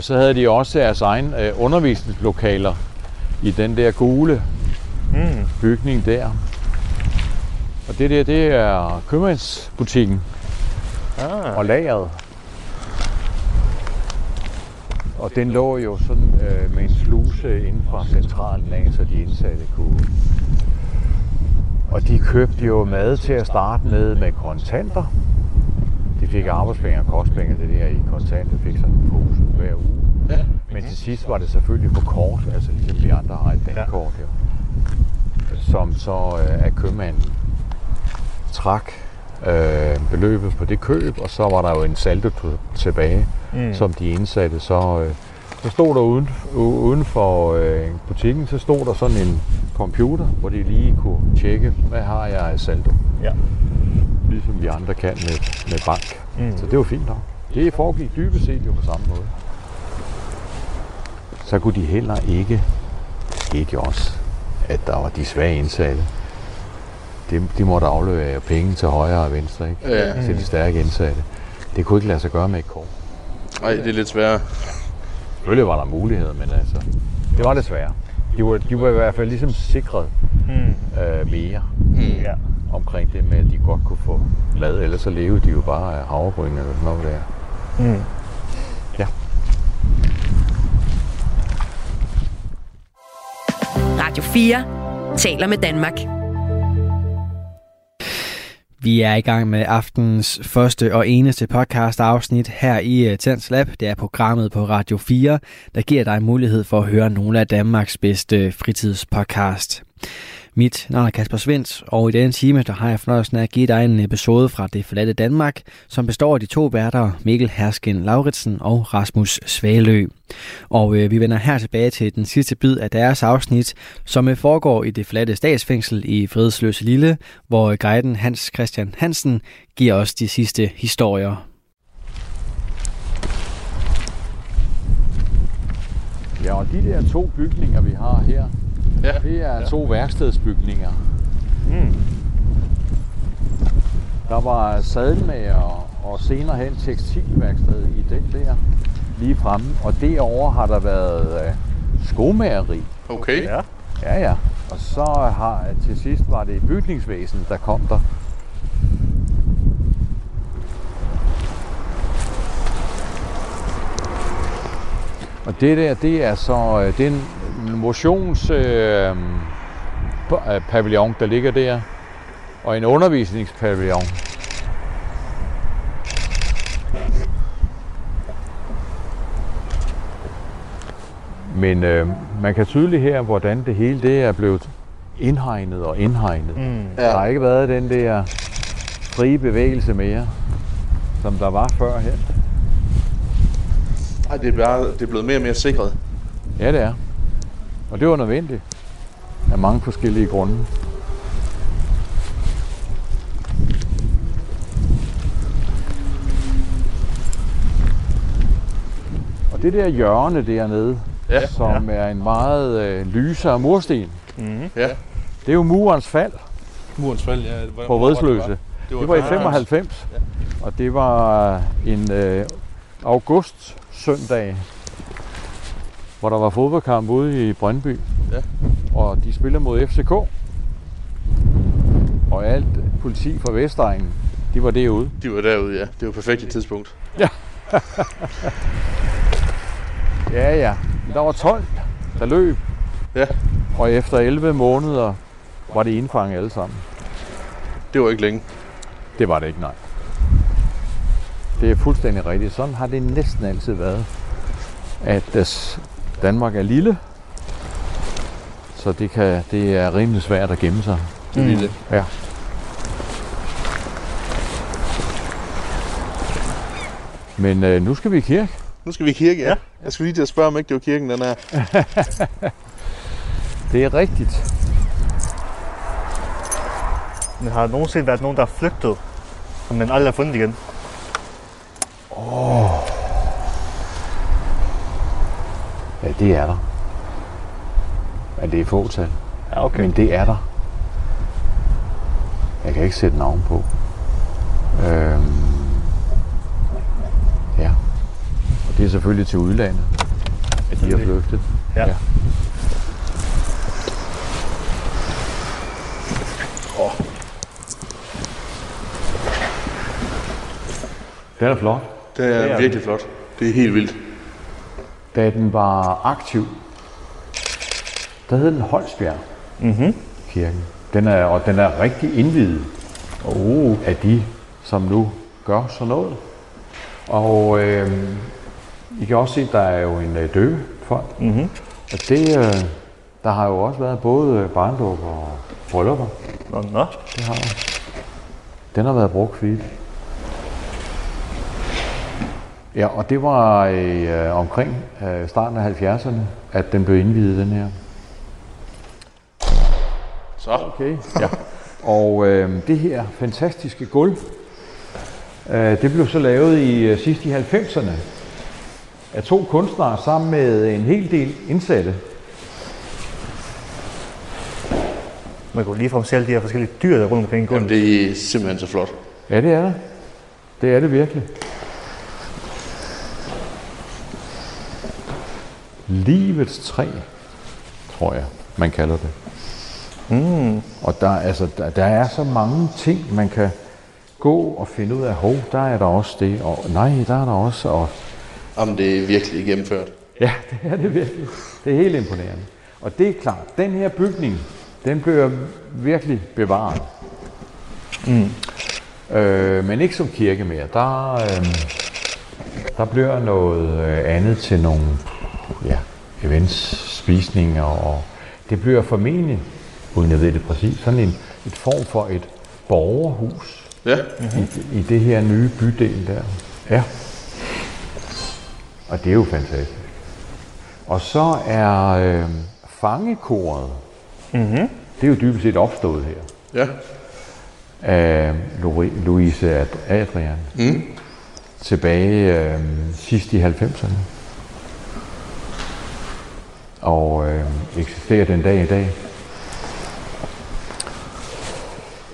S4: Og så havde de også deres egen øh, undervisningslokaler i den der gule
S6: Mm.
S4: bygning der. Og det der, det er købmandsbutikken
S6: Ah.
S4: og lageret. Og den lå jo sådan øh, med en sluse inden fra centralen af, så de indsatte kunne. Og de købte jo mad til at starte med med kontanter. De fik arbejdspenge og kostpenge det her i kontanter, fik sådan en pose hver uge.
S5: Ja.
S4: Men til sidst var det selvfølgelig på kort, altså ligesom vi andre har et dankort her. Som så øh, af købmanden trak øh, beløbet på det køb, og så var der jo en saldo tilbage, mm. som de indsatte. Så, øh, så stod der uden, uden for øh, butikken, så stod der sådan en computer, hvor de lige kunne tjekke, hvad har jeg af saldo.
S6: Ja.
S4: Ligesom vi andre kan med, med bank.
S6: Mm.
S4: Så det var fint nok. Det foregik dybest set jo på samme måde. Så kunne de heller ikke, jo også, at der var de svage indsatte. De, de måtte aflevere penge til højre og venstre, ikke?
S5: Ja.
S4: til de stærke indsatte. Det kunne ikke lade sig gøre med et kort.
S5: Nej, det er lidt sværere.
S4: Selvfølgelig var der muligheder, men altså, det var det svære. De var, de var i hvert fald ligesom sikret
S6: Mm.
S4: øh, mere
S5: Mm.
S4: Omkring det med, at de godt kunne få mad, ellers så levede de jo bare af havregryn eller sådan noget der.
S6: Mm.
S2: Radio 4 taler med Danmark.
S3: Vi er i gang med aftens første og eneste podcast afsnit her i øh, Tens Lab. Det er programmet på Radio 4, der giver dig mulighed for at høre nogle af Danmarks bedste fritidspodcast. Mit navn er Kasper Svens, og i denne time der har jeg fornøjelsen af at give dig en episode fra Det Forladte Danmark, som består af de to værter Mikkel Hersken Lauritsen og Rasmus Svalø. Og øh, vi vender her tilbage til den sidste bid af deres afsnit, som øh, foregår i Det Forladte Statsfængsel i Fredsløse Lille, hvor øh, guiden Hans Christian Hansen giver os de sidste historier.
S4: Ja, og de der to bygninger, vi har her,
S5: Ja.
S4: det er to værkstedsbygninger.
S6: Mm.
S4: Der var sadelmager og senere hen tekstilværksted i den der lige fremme. Og derovre har der været øh, skomageri.
S5: Okay.
S6: Ja.
S4: Ja, ja. Og så har til sidst var det bygningsvæsen, der kom der. Og det der, det er så øh, det er en motions øh, øh, pavillon, der ligger der, og en undervisningspavillon. Men øh, man kan tydeligt her, hvordan det hele det er blevet indhegnet og indhegnet.
S6: Mm.
S4: Ja. Der har ikke været den der frie bevægelse mere, som der var før her.
S5: Ej, det er, bare, det er blevet mere og mere sikret.
S4: Ja, det er. Og det var nødvendigt af mange forskellige grunde. Og det der hjørne dernede,
S5: Ja.
S4: som er en meget øh, lysere mursten,
S6: Mm.
S5: Ja.
S4: det er jo murens fald
S5: Murens fald, ja. Hvor-
S4: på
S5: var det, var,
S4: Det var i
S5: Ah.
S4: 95, og det var en øh, august søndag, hvor der var fodboldkamp ude i Brøndby.
S5: Ja.
S4: Og de spiller mod FCK. Og alt politi fra Vestegnen, de var derude.
S5: De var derude, ja. Det var perfekt tidspunkt.
S4: Ja, ja. Der var 12, der løb.
S5: Ja.
S4: Og efter 11 måneder var det indfanget alle sammen.
S5: Det var ikke længe.
S4: Det var det ikke, nej. Det er fuldstændig rigtigt. Sådan har det næsten altid været. At des- Danmark er lille, så det, kan, det er rimelig svært at gemme sig.
S5: Mm. Lille.
S4: Ja. Men øh, nu skal vi i kirke.
S5: Nu skal vi i kirke, ja.
S6: ja.
S5: Jeg skulle lige til at spørge, om ikke det var kirken, den er.
S4: det er rigtigt.
S6: Men har der nogensinde været nogen, der er flygtet, men man aldrig har fundet igen?
S4: Åh. Oh det er der. Men det er fåtal.
S6: Ja, okay.
S4: Men det er der. Jeg kan ikke sætte navn på. Øhm, ja. Og det er selvfølgelig til udlandet, at de har flygtet.
S6: Ja.
S4: Ja. Den er flot.
S5: Det er,
S6: Det er
S5: virkelig flot. Det er helt vildt.
S4: Da den var aktiv, der hed den Holsbjerg
S6: Mhm.
S4: kirken. Den er, og den er rigtig indvidet oh. af de, som nu gør sådan noget. Og øh, I kan også se, at der er jo en øh, døbefond.
S6: Mhm.
S4: Og det, øh, der har jo også været både barndåb og bryllupper.
S6: Nå, nå.
S4: Det har. Den har været brugt flittigt. Ja, og det var øh, omkring øh, starten af 70'erne, at den blev indvidet, den her.
S5: Så.
S4: Okay. Ja. Og øh, det her fantastiske gulv, øh, det blev så lavet i øh, sidst i 90'erne af to kunstnere sammen med en hel del indsatte.
S6: Man kunne ligefrem se alle de her forskellige dyr, der er rundt omkring i
S5: Jamen,
S6: gulvet.
S5: det er simpelthen så flot.
S4: Ja, det er det. Det er det virkelig. Livets træ, tror jeg, man kalder det.
S6: Mm.
S4: Og der, altså, der, der er så mange ting, man kan gå og finde ud af. Hov, der er der også det, og nej, der er der også, og
S5: Jamen, det er virkelig gennemført.
S4: Ja, det er det virkelig. Det er helt imponerende. Og det er klart, den her bygning, den bliver virkelig bevaret. Mm. Øh, men ikke som kirke mere. Der, øh, der bliver noget øh, andet til nogle ja, events, spisninger, og det bliver formentlig, uden jeg ved det præcis, sådan en et form for et borgerhus
S5: Ja.
S4: i, i det her nye bydel der. Ja. Og det er jo fantastisk. Og så er øh, fangekoret,
S6: Mm-hmm.
S4: det er jo dybest set opstået her,
S5: Ja.
S4: af Lou- Louise Ad- Adrian,
S5: Mm.
S4: tilbage øh, sidst i 90'erne. Og øh, eksisterer den dag i dag.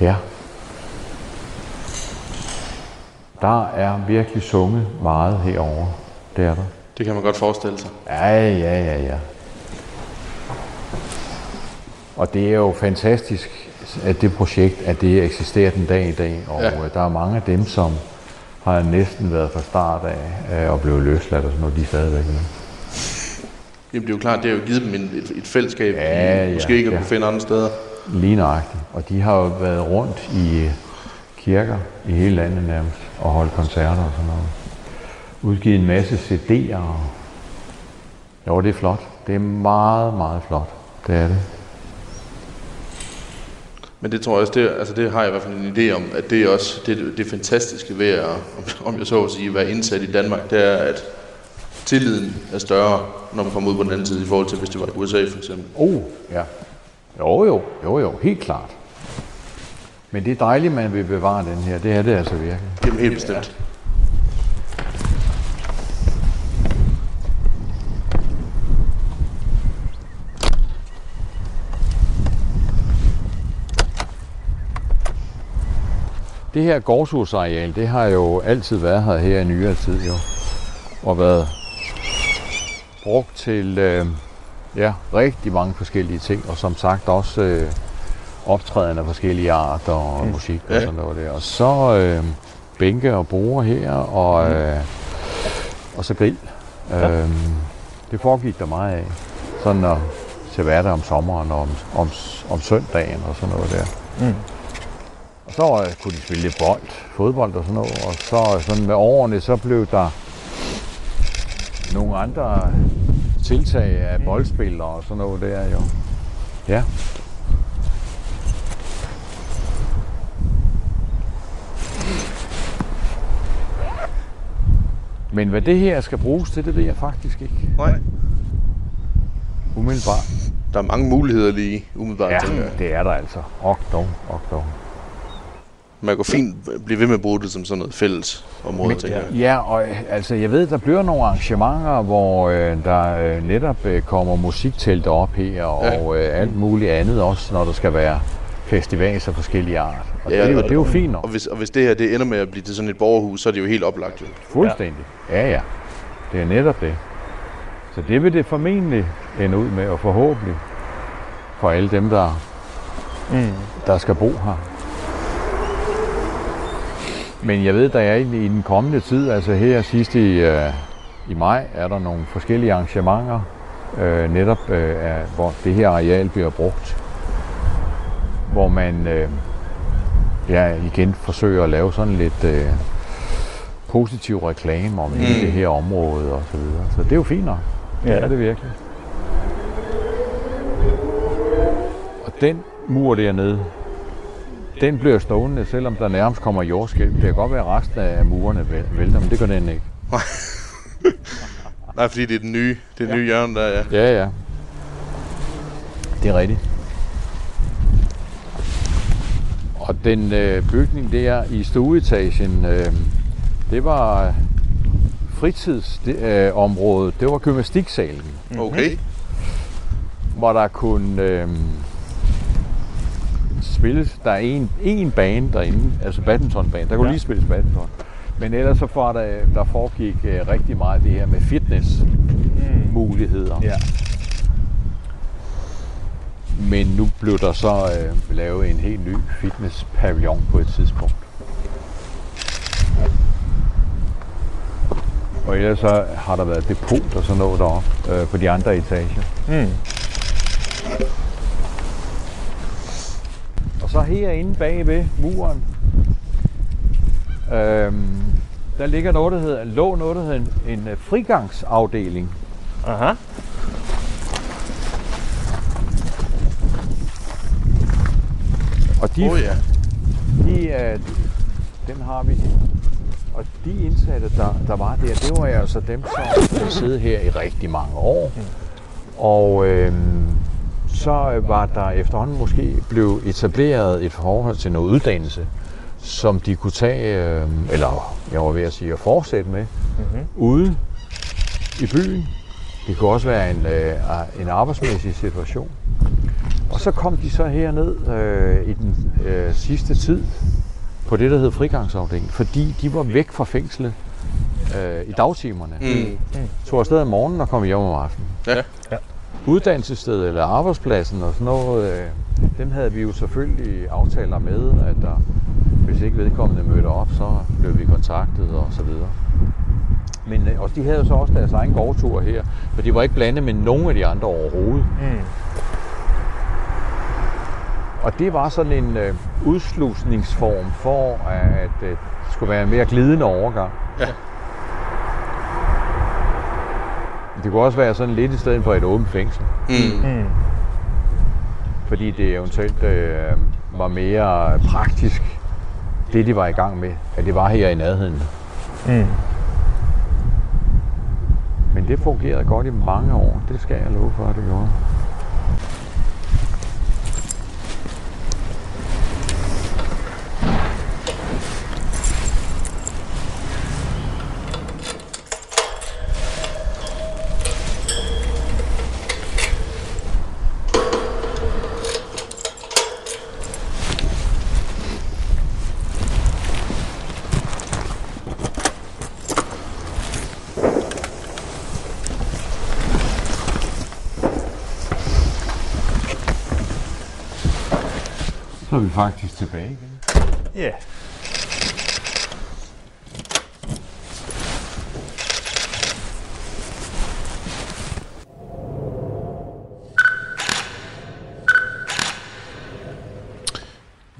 S4: Ja. Der er virkelig sunget meget herover. Det er der.
S5: Det kan man godt forestille sig.
S4: Ja, ja, ja, ja. Og det er jo fantastisk, at det projekt, at det eksisterer den dag i dag. Og
S5: Ja.
S4: ja. der er mange af dem, som har næsten været fra start af øh, og blevet løsladt og sådan noget, de er stadigvæk med.
S5: Jamen, det er jo klart, det har jo givet dem et, et fællesskab,
S4: Ja,
S5: de
S4: ja,
S5: måske ikke at
S4: ja.
S5: kunne finde andre steder.
S4: Lige nøjagtigt. Og de har jo været rundt i kirker i hele landet nærmest og holdt koncerter og sådan noget. Udgivet en masse CD'er. og- Jo, det er flot. Det er meget, meget flot. Det er det.
S5: Men det tror jeg også, det, altså det har jeg i hvert fald en idé om, at det er også det, det fantastiske ved at, om jeg så at sige, være indsat i Danmark, det er, at tilliden er større, når man kommer ud på den anden side, i forhold til hvis det var i USA for eksempel.
S4: Oh, ja. Jo, jo, jo, jo, helt klart. Men det er dejligt, man vil bevare den her. Det er det altså virkelig.
S5: Jamen helt bestemt.
S4: Det her gårdshusareal, det har jo altid været her her i nyere tid jo. Og været brugt til øh, ja, rigtig mange forskellige ting. Og som sagt også øh, optræden af forskellige arter og mm. musik og
S5: Ja.
S4: sådan noget der. Og så øh, bænke og borde her, og, øh, og så grill. Ja. Øh, det foregik der meget af. Sådan at, til hverdag om sommeren og om, om, om søndagen og sådan noget der.
S6: Mm.
S4: Og så øh, kunne de spille lidt bold, fodbold og sådan noget. Og så øh, sådan med årene, så blev der nogle andre tiltag af boldspillere og sådan noget der jo. Ja. Men hvad det her skal bruges til, det ved jeg faktisk ikke.
S5: Nej.
S4: Umiddelbart.
S5: Der er mange muligheder lige umiddelbart.
S4: Ja, det er der altså. Og dog, og dog.
S5: Man kan fint blive ved med at bruge det som sådan noget fælles område, tænker jeg.
S4: Ja, og altså jeg ved, der bliver nogle arrangementer, hvor øh, der øh, netop øh, kommer musiktelt op her, og øh, alt muligt andet også, når der skal være festivaler af forskellige art. Og
S5: Ja,
S4: det, er jo,
S5: og-
S4: det er jo fint nok.
S5: Og hvis, og hvis det her det ender med at blive til sådan et borgerhus, så er det jo helt oplagt. Jo.
S4: Fuldstændig. Ja, ja. Det er netop det. Så det vil det formentlig ende ud med, og forhåbentlig for alle dem, der,
S6: Mm.
S4: der skal bo her. Men jeg ved, der er i, den kommende tid, altså her sidst i, øh, i maj, er der nogle forskellige arrangementer, øh, netop øh, er, hvor det her areal bliver brugt, hvor man øh, ja, igen forsøger at lave sådan lidt øh, positiv reklame om mm. hele det her område og så videre. Så det er jo fint nok. Ja. Det er det virkelig. Og den mur dernede, den bliver stående, selvom der nærmest kommer jordskælv. Det kan godt være, at resten af murene væl- vælter, men det gør den ikke.
S5: Nej, fordi det er den nye, det er den nye hjørne, der er.
S4: Ja, ja. Det er rigtigt. Og den øh, bygning der i stueetagen, øh, det var fritidsområdet. Øh, det var gymnastiksalen,
S5: Okay.
S4: hvor der kunne øh, spilles. Der er en, en bane derinde, altså badmintonbane. Der kunne ja. lige spilles badminton. Men ellers så var der, der foregik øh, rigtig meget det her med fitness muligheder.
S6: Ja.
S4: Men nu blev der så øh, lavet en helt ny fitnesspavillon på et tidspunkt. Og ellers så har der været depot og sådan noget deroppe øh, på de andre etager.
S6: Mm.
S4: Så herinde bag ved muren, øhm, der ligger noget, der hedder, lå noget, der hedder en, en øh, frigangsafdeling.
S6: Aha.
S4: Og de,
S5: oh, ja.
S4: de, øh, den har vi. Og de indsatte, der, der var der, det var altså dem, som havde siddet her i rigtig mange år. Og øh, så øh, var der efterhånden måske blev etableret et forhold til noget uddannelse, som de kunne tage, øh, eller jeg var ved at sige, at fortsætte med, mm-hmm. ude i byen. Det kunne også være en, øh, en arbejdsmæssig situation. Og så kom de så herned øh, i den øh, sidste tid på det, der hed frigangsafdelingen, fordi de var væk fra fængslet øh, i dagtimerne.
S5: Mm.
S4: Tog afsted om morgenen og kom hjem om aftenen.
S5: Ja.
S4: Uddannelsesstedet eller arbejdspladsen og sådan noget, øh, dem havde vi jo selvfølgelig aftaler med, at der, hvis ikke vedkommende mødte op, så blev vi kontaktet og så videre. Men øh, og de havde jo så også deres egen gårdtur her, for de var ikke blandet med nogen af de andre overhovedet.
S6: Mm.
S4: Og det var sådan en øh, udslusningsform for, at øh, det skulle være en mere glidende overgang.
S5: Ja.
S4: Det kunne også være sådan lidt i stedet for et åbent fængsel.
S5: Mm.
S6: Mm.
S4: Fordi det eventuelt øh, var mere praktisk, det de var i gang med, at det var her i nærheden.
S6: Mm.
S4: Men det fungerede godt i mange år, det skal jeg love for, at det gjorde. Faktisk tilbage igen.
S6: Ja.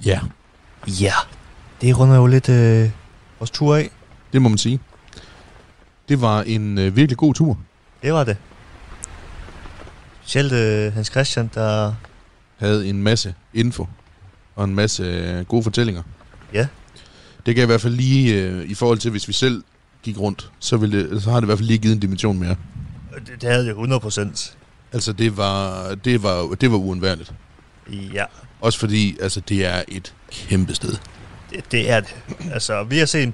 S5: Ja,
S6: Ja. Det runder jo lidt øh, vores tur af.
S5: det må man sige. Det var en øh, virkelig god tur.
S6: Det var det. Specielt øh, Hans Christian, der...
S5: Havde en masse info og en masse øh, gode fortællinger.
S6: Ja.
S5: Det kan i hvert fald lige, øh, i forhold til hvis vi selv gik rundt, så, ville det, så har det i hvert fald lige givet en dimension mere.
S6: Det, det havde det 100 procent.
S5: Altså, det var, det var, det var uundværligt.
S6: Ja,
S5: Også fordi, altså, det er et kæmpe sted.
S6: det, det er det. Altså, vi har set en,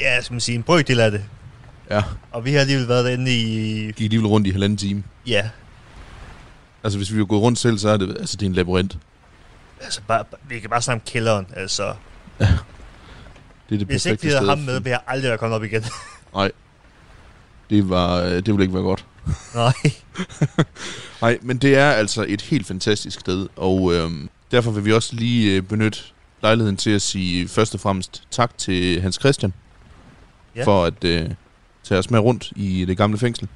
S6: ja, skal man sige, en brøkdel af det.
S5: Ja,
S6: Og vi har alligevel været derinde i,
S5: gik alligevel rundt i halvanden time.
S6: ja,
S5: Altså, hvis vi var gået rundt selv, så er det, altså, det er en labyrint.
S6: Altså bare, vi kan bare snakke om kælderen. Altså,
S5: Det er det
S6: hvis ikke vi havde ham med, ville jeg aldrig være kommet op igen.
S5: Nej. Det, var, øh, det ville ikke være godt.
S6: Nej.
S5: Nej, men det er altså et helt fantastisk sted, og øhm, derfor vil vi også lige øh, benytte lejligheden til at sige først og fremmest tak til Hans Christian
S6: Ja.
S5: for at øh, tage os med rundt i det gamle fængsel.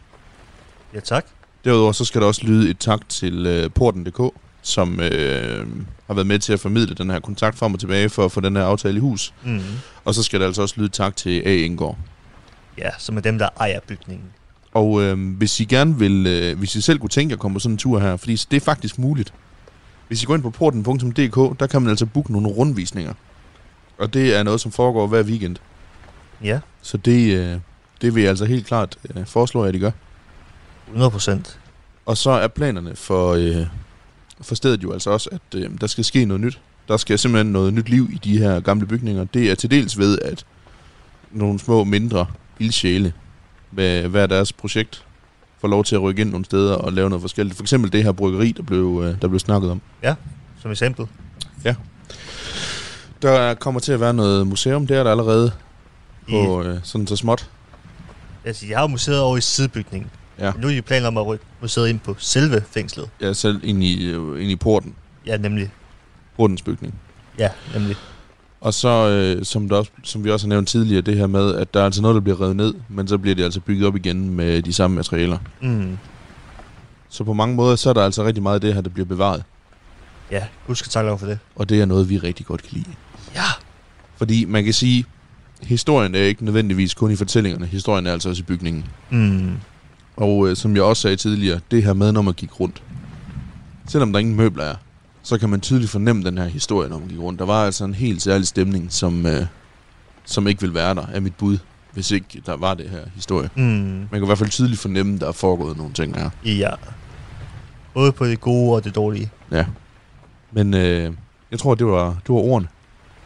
S6: Ja, tak.
S5: Derudover så skal der også lyde et tak til øh, Porten.dk, som øh, har været med til at formidle den her kontakt frem og tilbage for at få den her aftale i hus.
S6: Mm.
S5: Og så skal der altså også lyde tak til A. Indgaard.
S6: Ja, som er dem, der ejer bygningen.
S5: Og øh, hvis I gerne vil, øh, hvis I selv kunne tænke at komme på sådan en tur her, fordi det er faktisk muligt. Hvis I går ind på porten.dk, der kan man altså booke nogle rundvisninger. Og det er noget, som foregår hver weekend.
S6: Ja,
S5: Så det, øh, det vil jeg altså helt klart øh, foreslå, at I gør.
S6: 100 procent.
S5: Og så er planerne for, øh, for stedet jo altså også, at øh, der skal ske noget nyt. Der skal simpelthen noget nyt liv i de her gamle bygninger. Det er til dels ved, at nogle små, mindre ildsjæle med hver deres projekt får lov til at rykke ind nogle steder og lave noget forskelligt. For eksempel det her bryggeri, der blev, øh, der blev snakket om.
S6: Som eksempel.
S5: Der kommer til at være noget museum, det er der allerede på øh, sådan så småt.
S6: Altså, jeg har jo museet over i sidebygningen.
S5: Ja.
S6: Nu er de planer om at rykke museet ind på selve fængslet.
S5: Er selv ind i, øh, ind i porten,
S6: Ja, nemlig.
S5: portens bygning.
S6: Ja, nemlig.
S5: Og så, øh, som, der også, som vi også har nævnt tidligere, det her med, at der er altså noget, der bliver revet ned, men så bliver det altså bygget op igen med de samme materialer.
S6: Mm.
S5: Så på mange måder, så er der altså rigtig meget af det her, der bliver bevaret.
S6: Ja, husk at takke for det.
S5: Og det er noget, vi rigtig godt kan lide.
S6: Ja.
S5: Fordi man kan sige, historien er ikke nødvendigvis kun i fortællingerne. Historien er altså også i bygningen.
S6: Mm.
S5: Og øh, som jeg også sagde tidligere, det her med, når man gik rundt. Selvom der ingen møbler er, så kan man tydeligt fornemme den her historie, når man gik rundt. Der var altså en helt særlig stemning, som, øh, som ikke vil være der, af mit bud, hvis ikke der var det her historie.
S6: Mm.
S5: Man kan i hvert fald tydeligt fornemme, der er foregået nogle ting her.
S6: Ja. Både på det gode og det dårlige.
S5: Ja. Men øh, jeg tror, det var, det var ordene.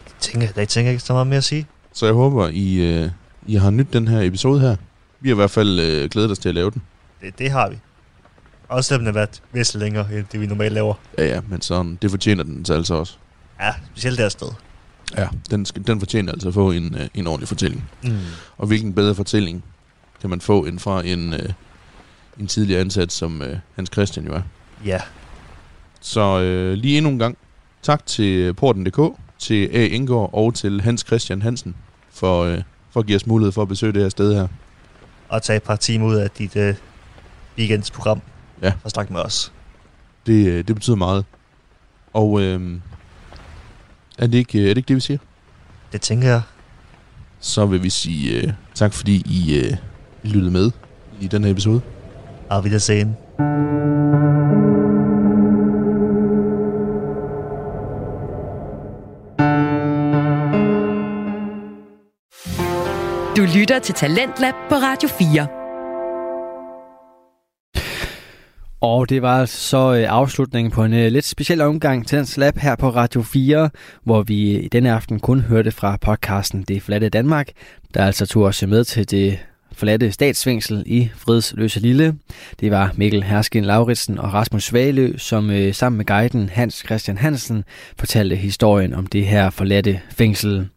S6: Jeg tænker, der tænker jeg ikke så meget mere at sige.
S5: Så jeg håber, I, øh, I har nyt den her episode her. Vi har i hvert fald øh, glædet os til at lave den.
S6: Det, det har vi. Også selvom den har været væsentligt længere, end det vi normalt laver.
S5: Ja, ja, men sådan, det fortjener den så altså også.
S6: Ja, specielt der sted.
S5: Ja, den, skal, den fortjener altså at få en, øh, en ordentlig fortælling.
S6: Mm.
S5: Og hvilken bedre fortælling kan man få end fra en, øh, en tidligere ansat, som øh, Hans Christian jo er.
S6: Ja.
S5: Så øh, lige endnu en gang, tak til Porten.dk, til A. Indgaard og til Hans Christian Hansen for, øh, for at give os mulighed for at besøge det her sted her.
S6: Og tage et par timer ud af dit uh, weekendsprogram.
S5: Ja.
S6: Og snakke med os.
S5: Det, øh, det betyder meget. Og øh, er, det ikke, er det ikke det, vi siger?
S6: Det tænker jeg.
S5: Så vil vi sige øh, tak, fordi I, øh, lyttede med i den her episode.
S6: Auf Wiedersehen.
S2: Du lytter til Talentlab på Radio 4.
S3: Og det var så øh, afslutningen på en øh, lidt speciel omgang til Dansk Lab her på Radio 4, hvor vi i denne aften kun hørte fra podcasten Det Flatte Danmark, der altså tog os med til det forladte statsfængsel i Fredsløse Lille. Det var Mikkel Herskin Lauritsen og Rasmus Svalø, som øh, sammen med guiden Hans Christian Hansen fortalte historien om det her forladte fængsel.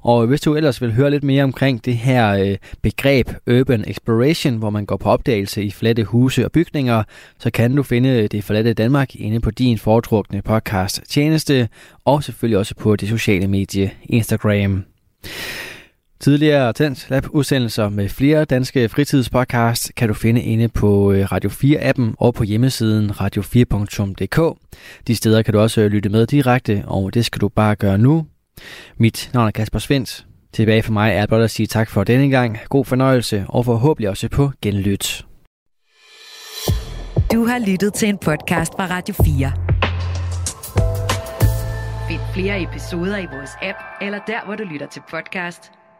S3: Og hvis du ellers vil høre lidt mere omkring det her øh, begreb Urban Exploration, hvor man går på opdagelse i forladte huse og bygninger, så kan du finde øh, det forladte Danmark inde på din foretrukne podcast tjeneste, og selvfølgelig også på det sociale medie Instagram. Tidligere Tændt Lab udsendelser med flere danske fritidspodcasts kan du finde inde på øh, Radio 4-appen og på hjemmesiden radio4.dk. De steder kan du også lytte med direkte, og det skal du bare gøre nu. Mit navn er Kasper Svendt. Tilbage for mig er blot at sige tak for denne gang. God fornøjelse og forhåbentlig også på genlyt.
S2: Du har lyttet til en podcast fra Radio 4. Find flere episoder i vores app, eller der, hvor du lytter til podcast.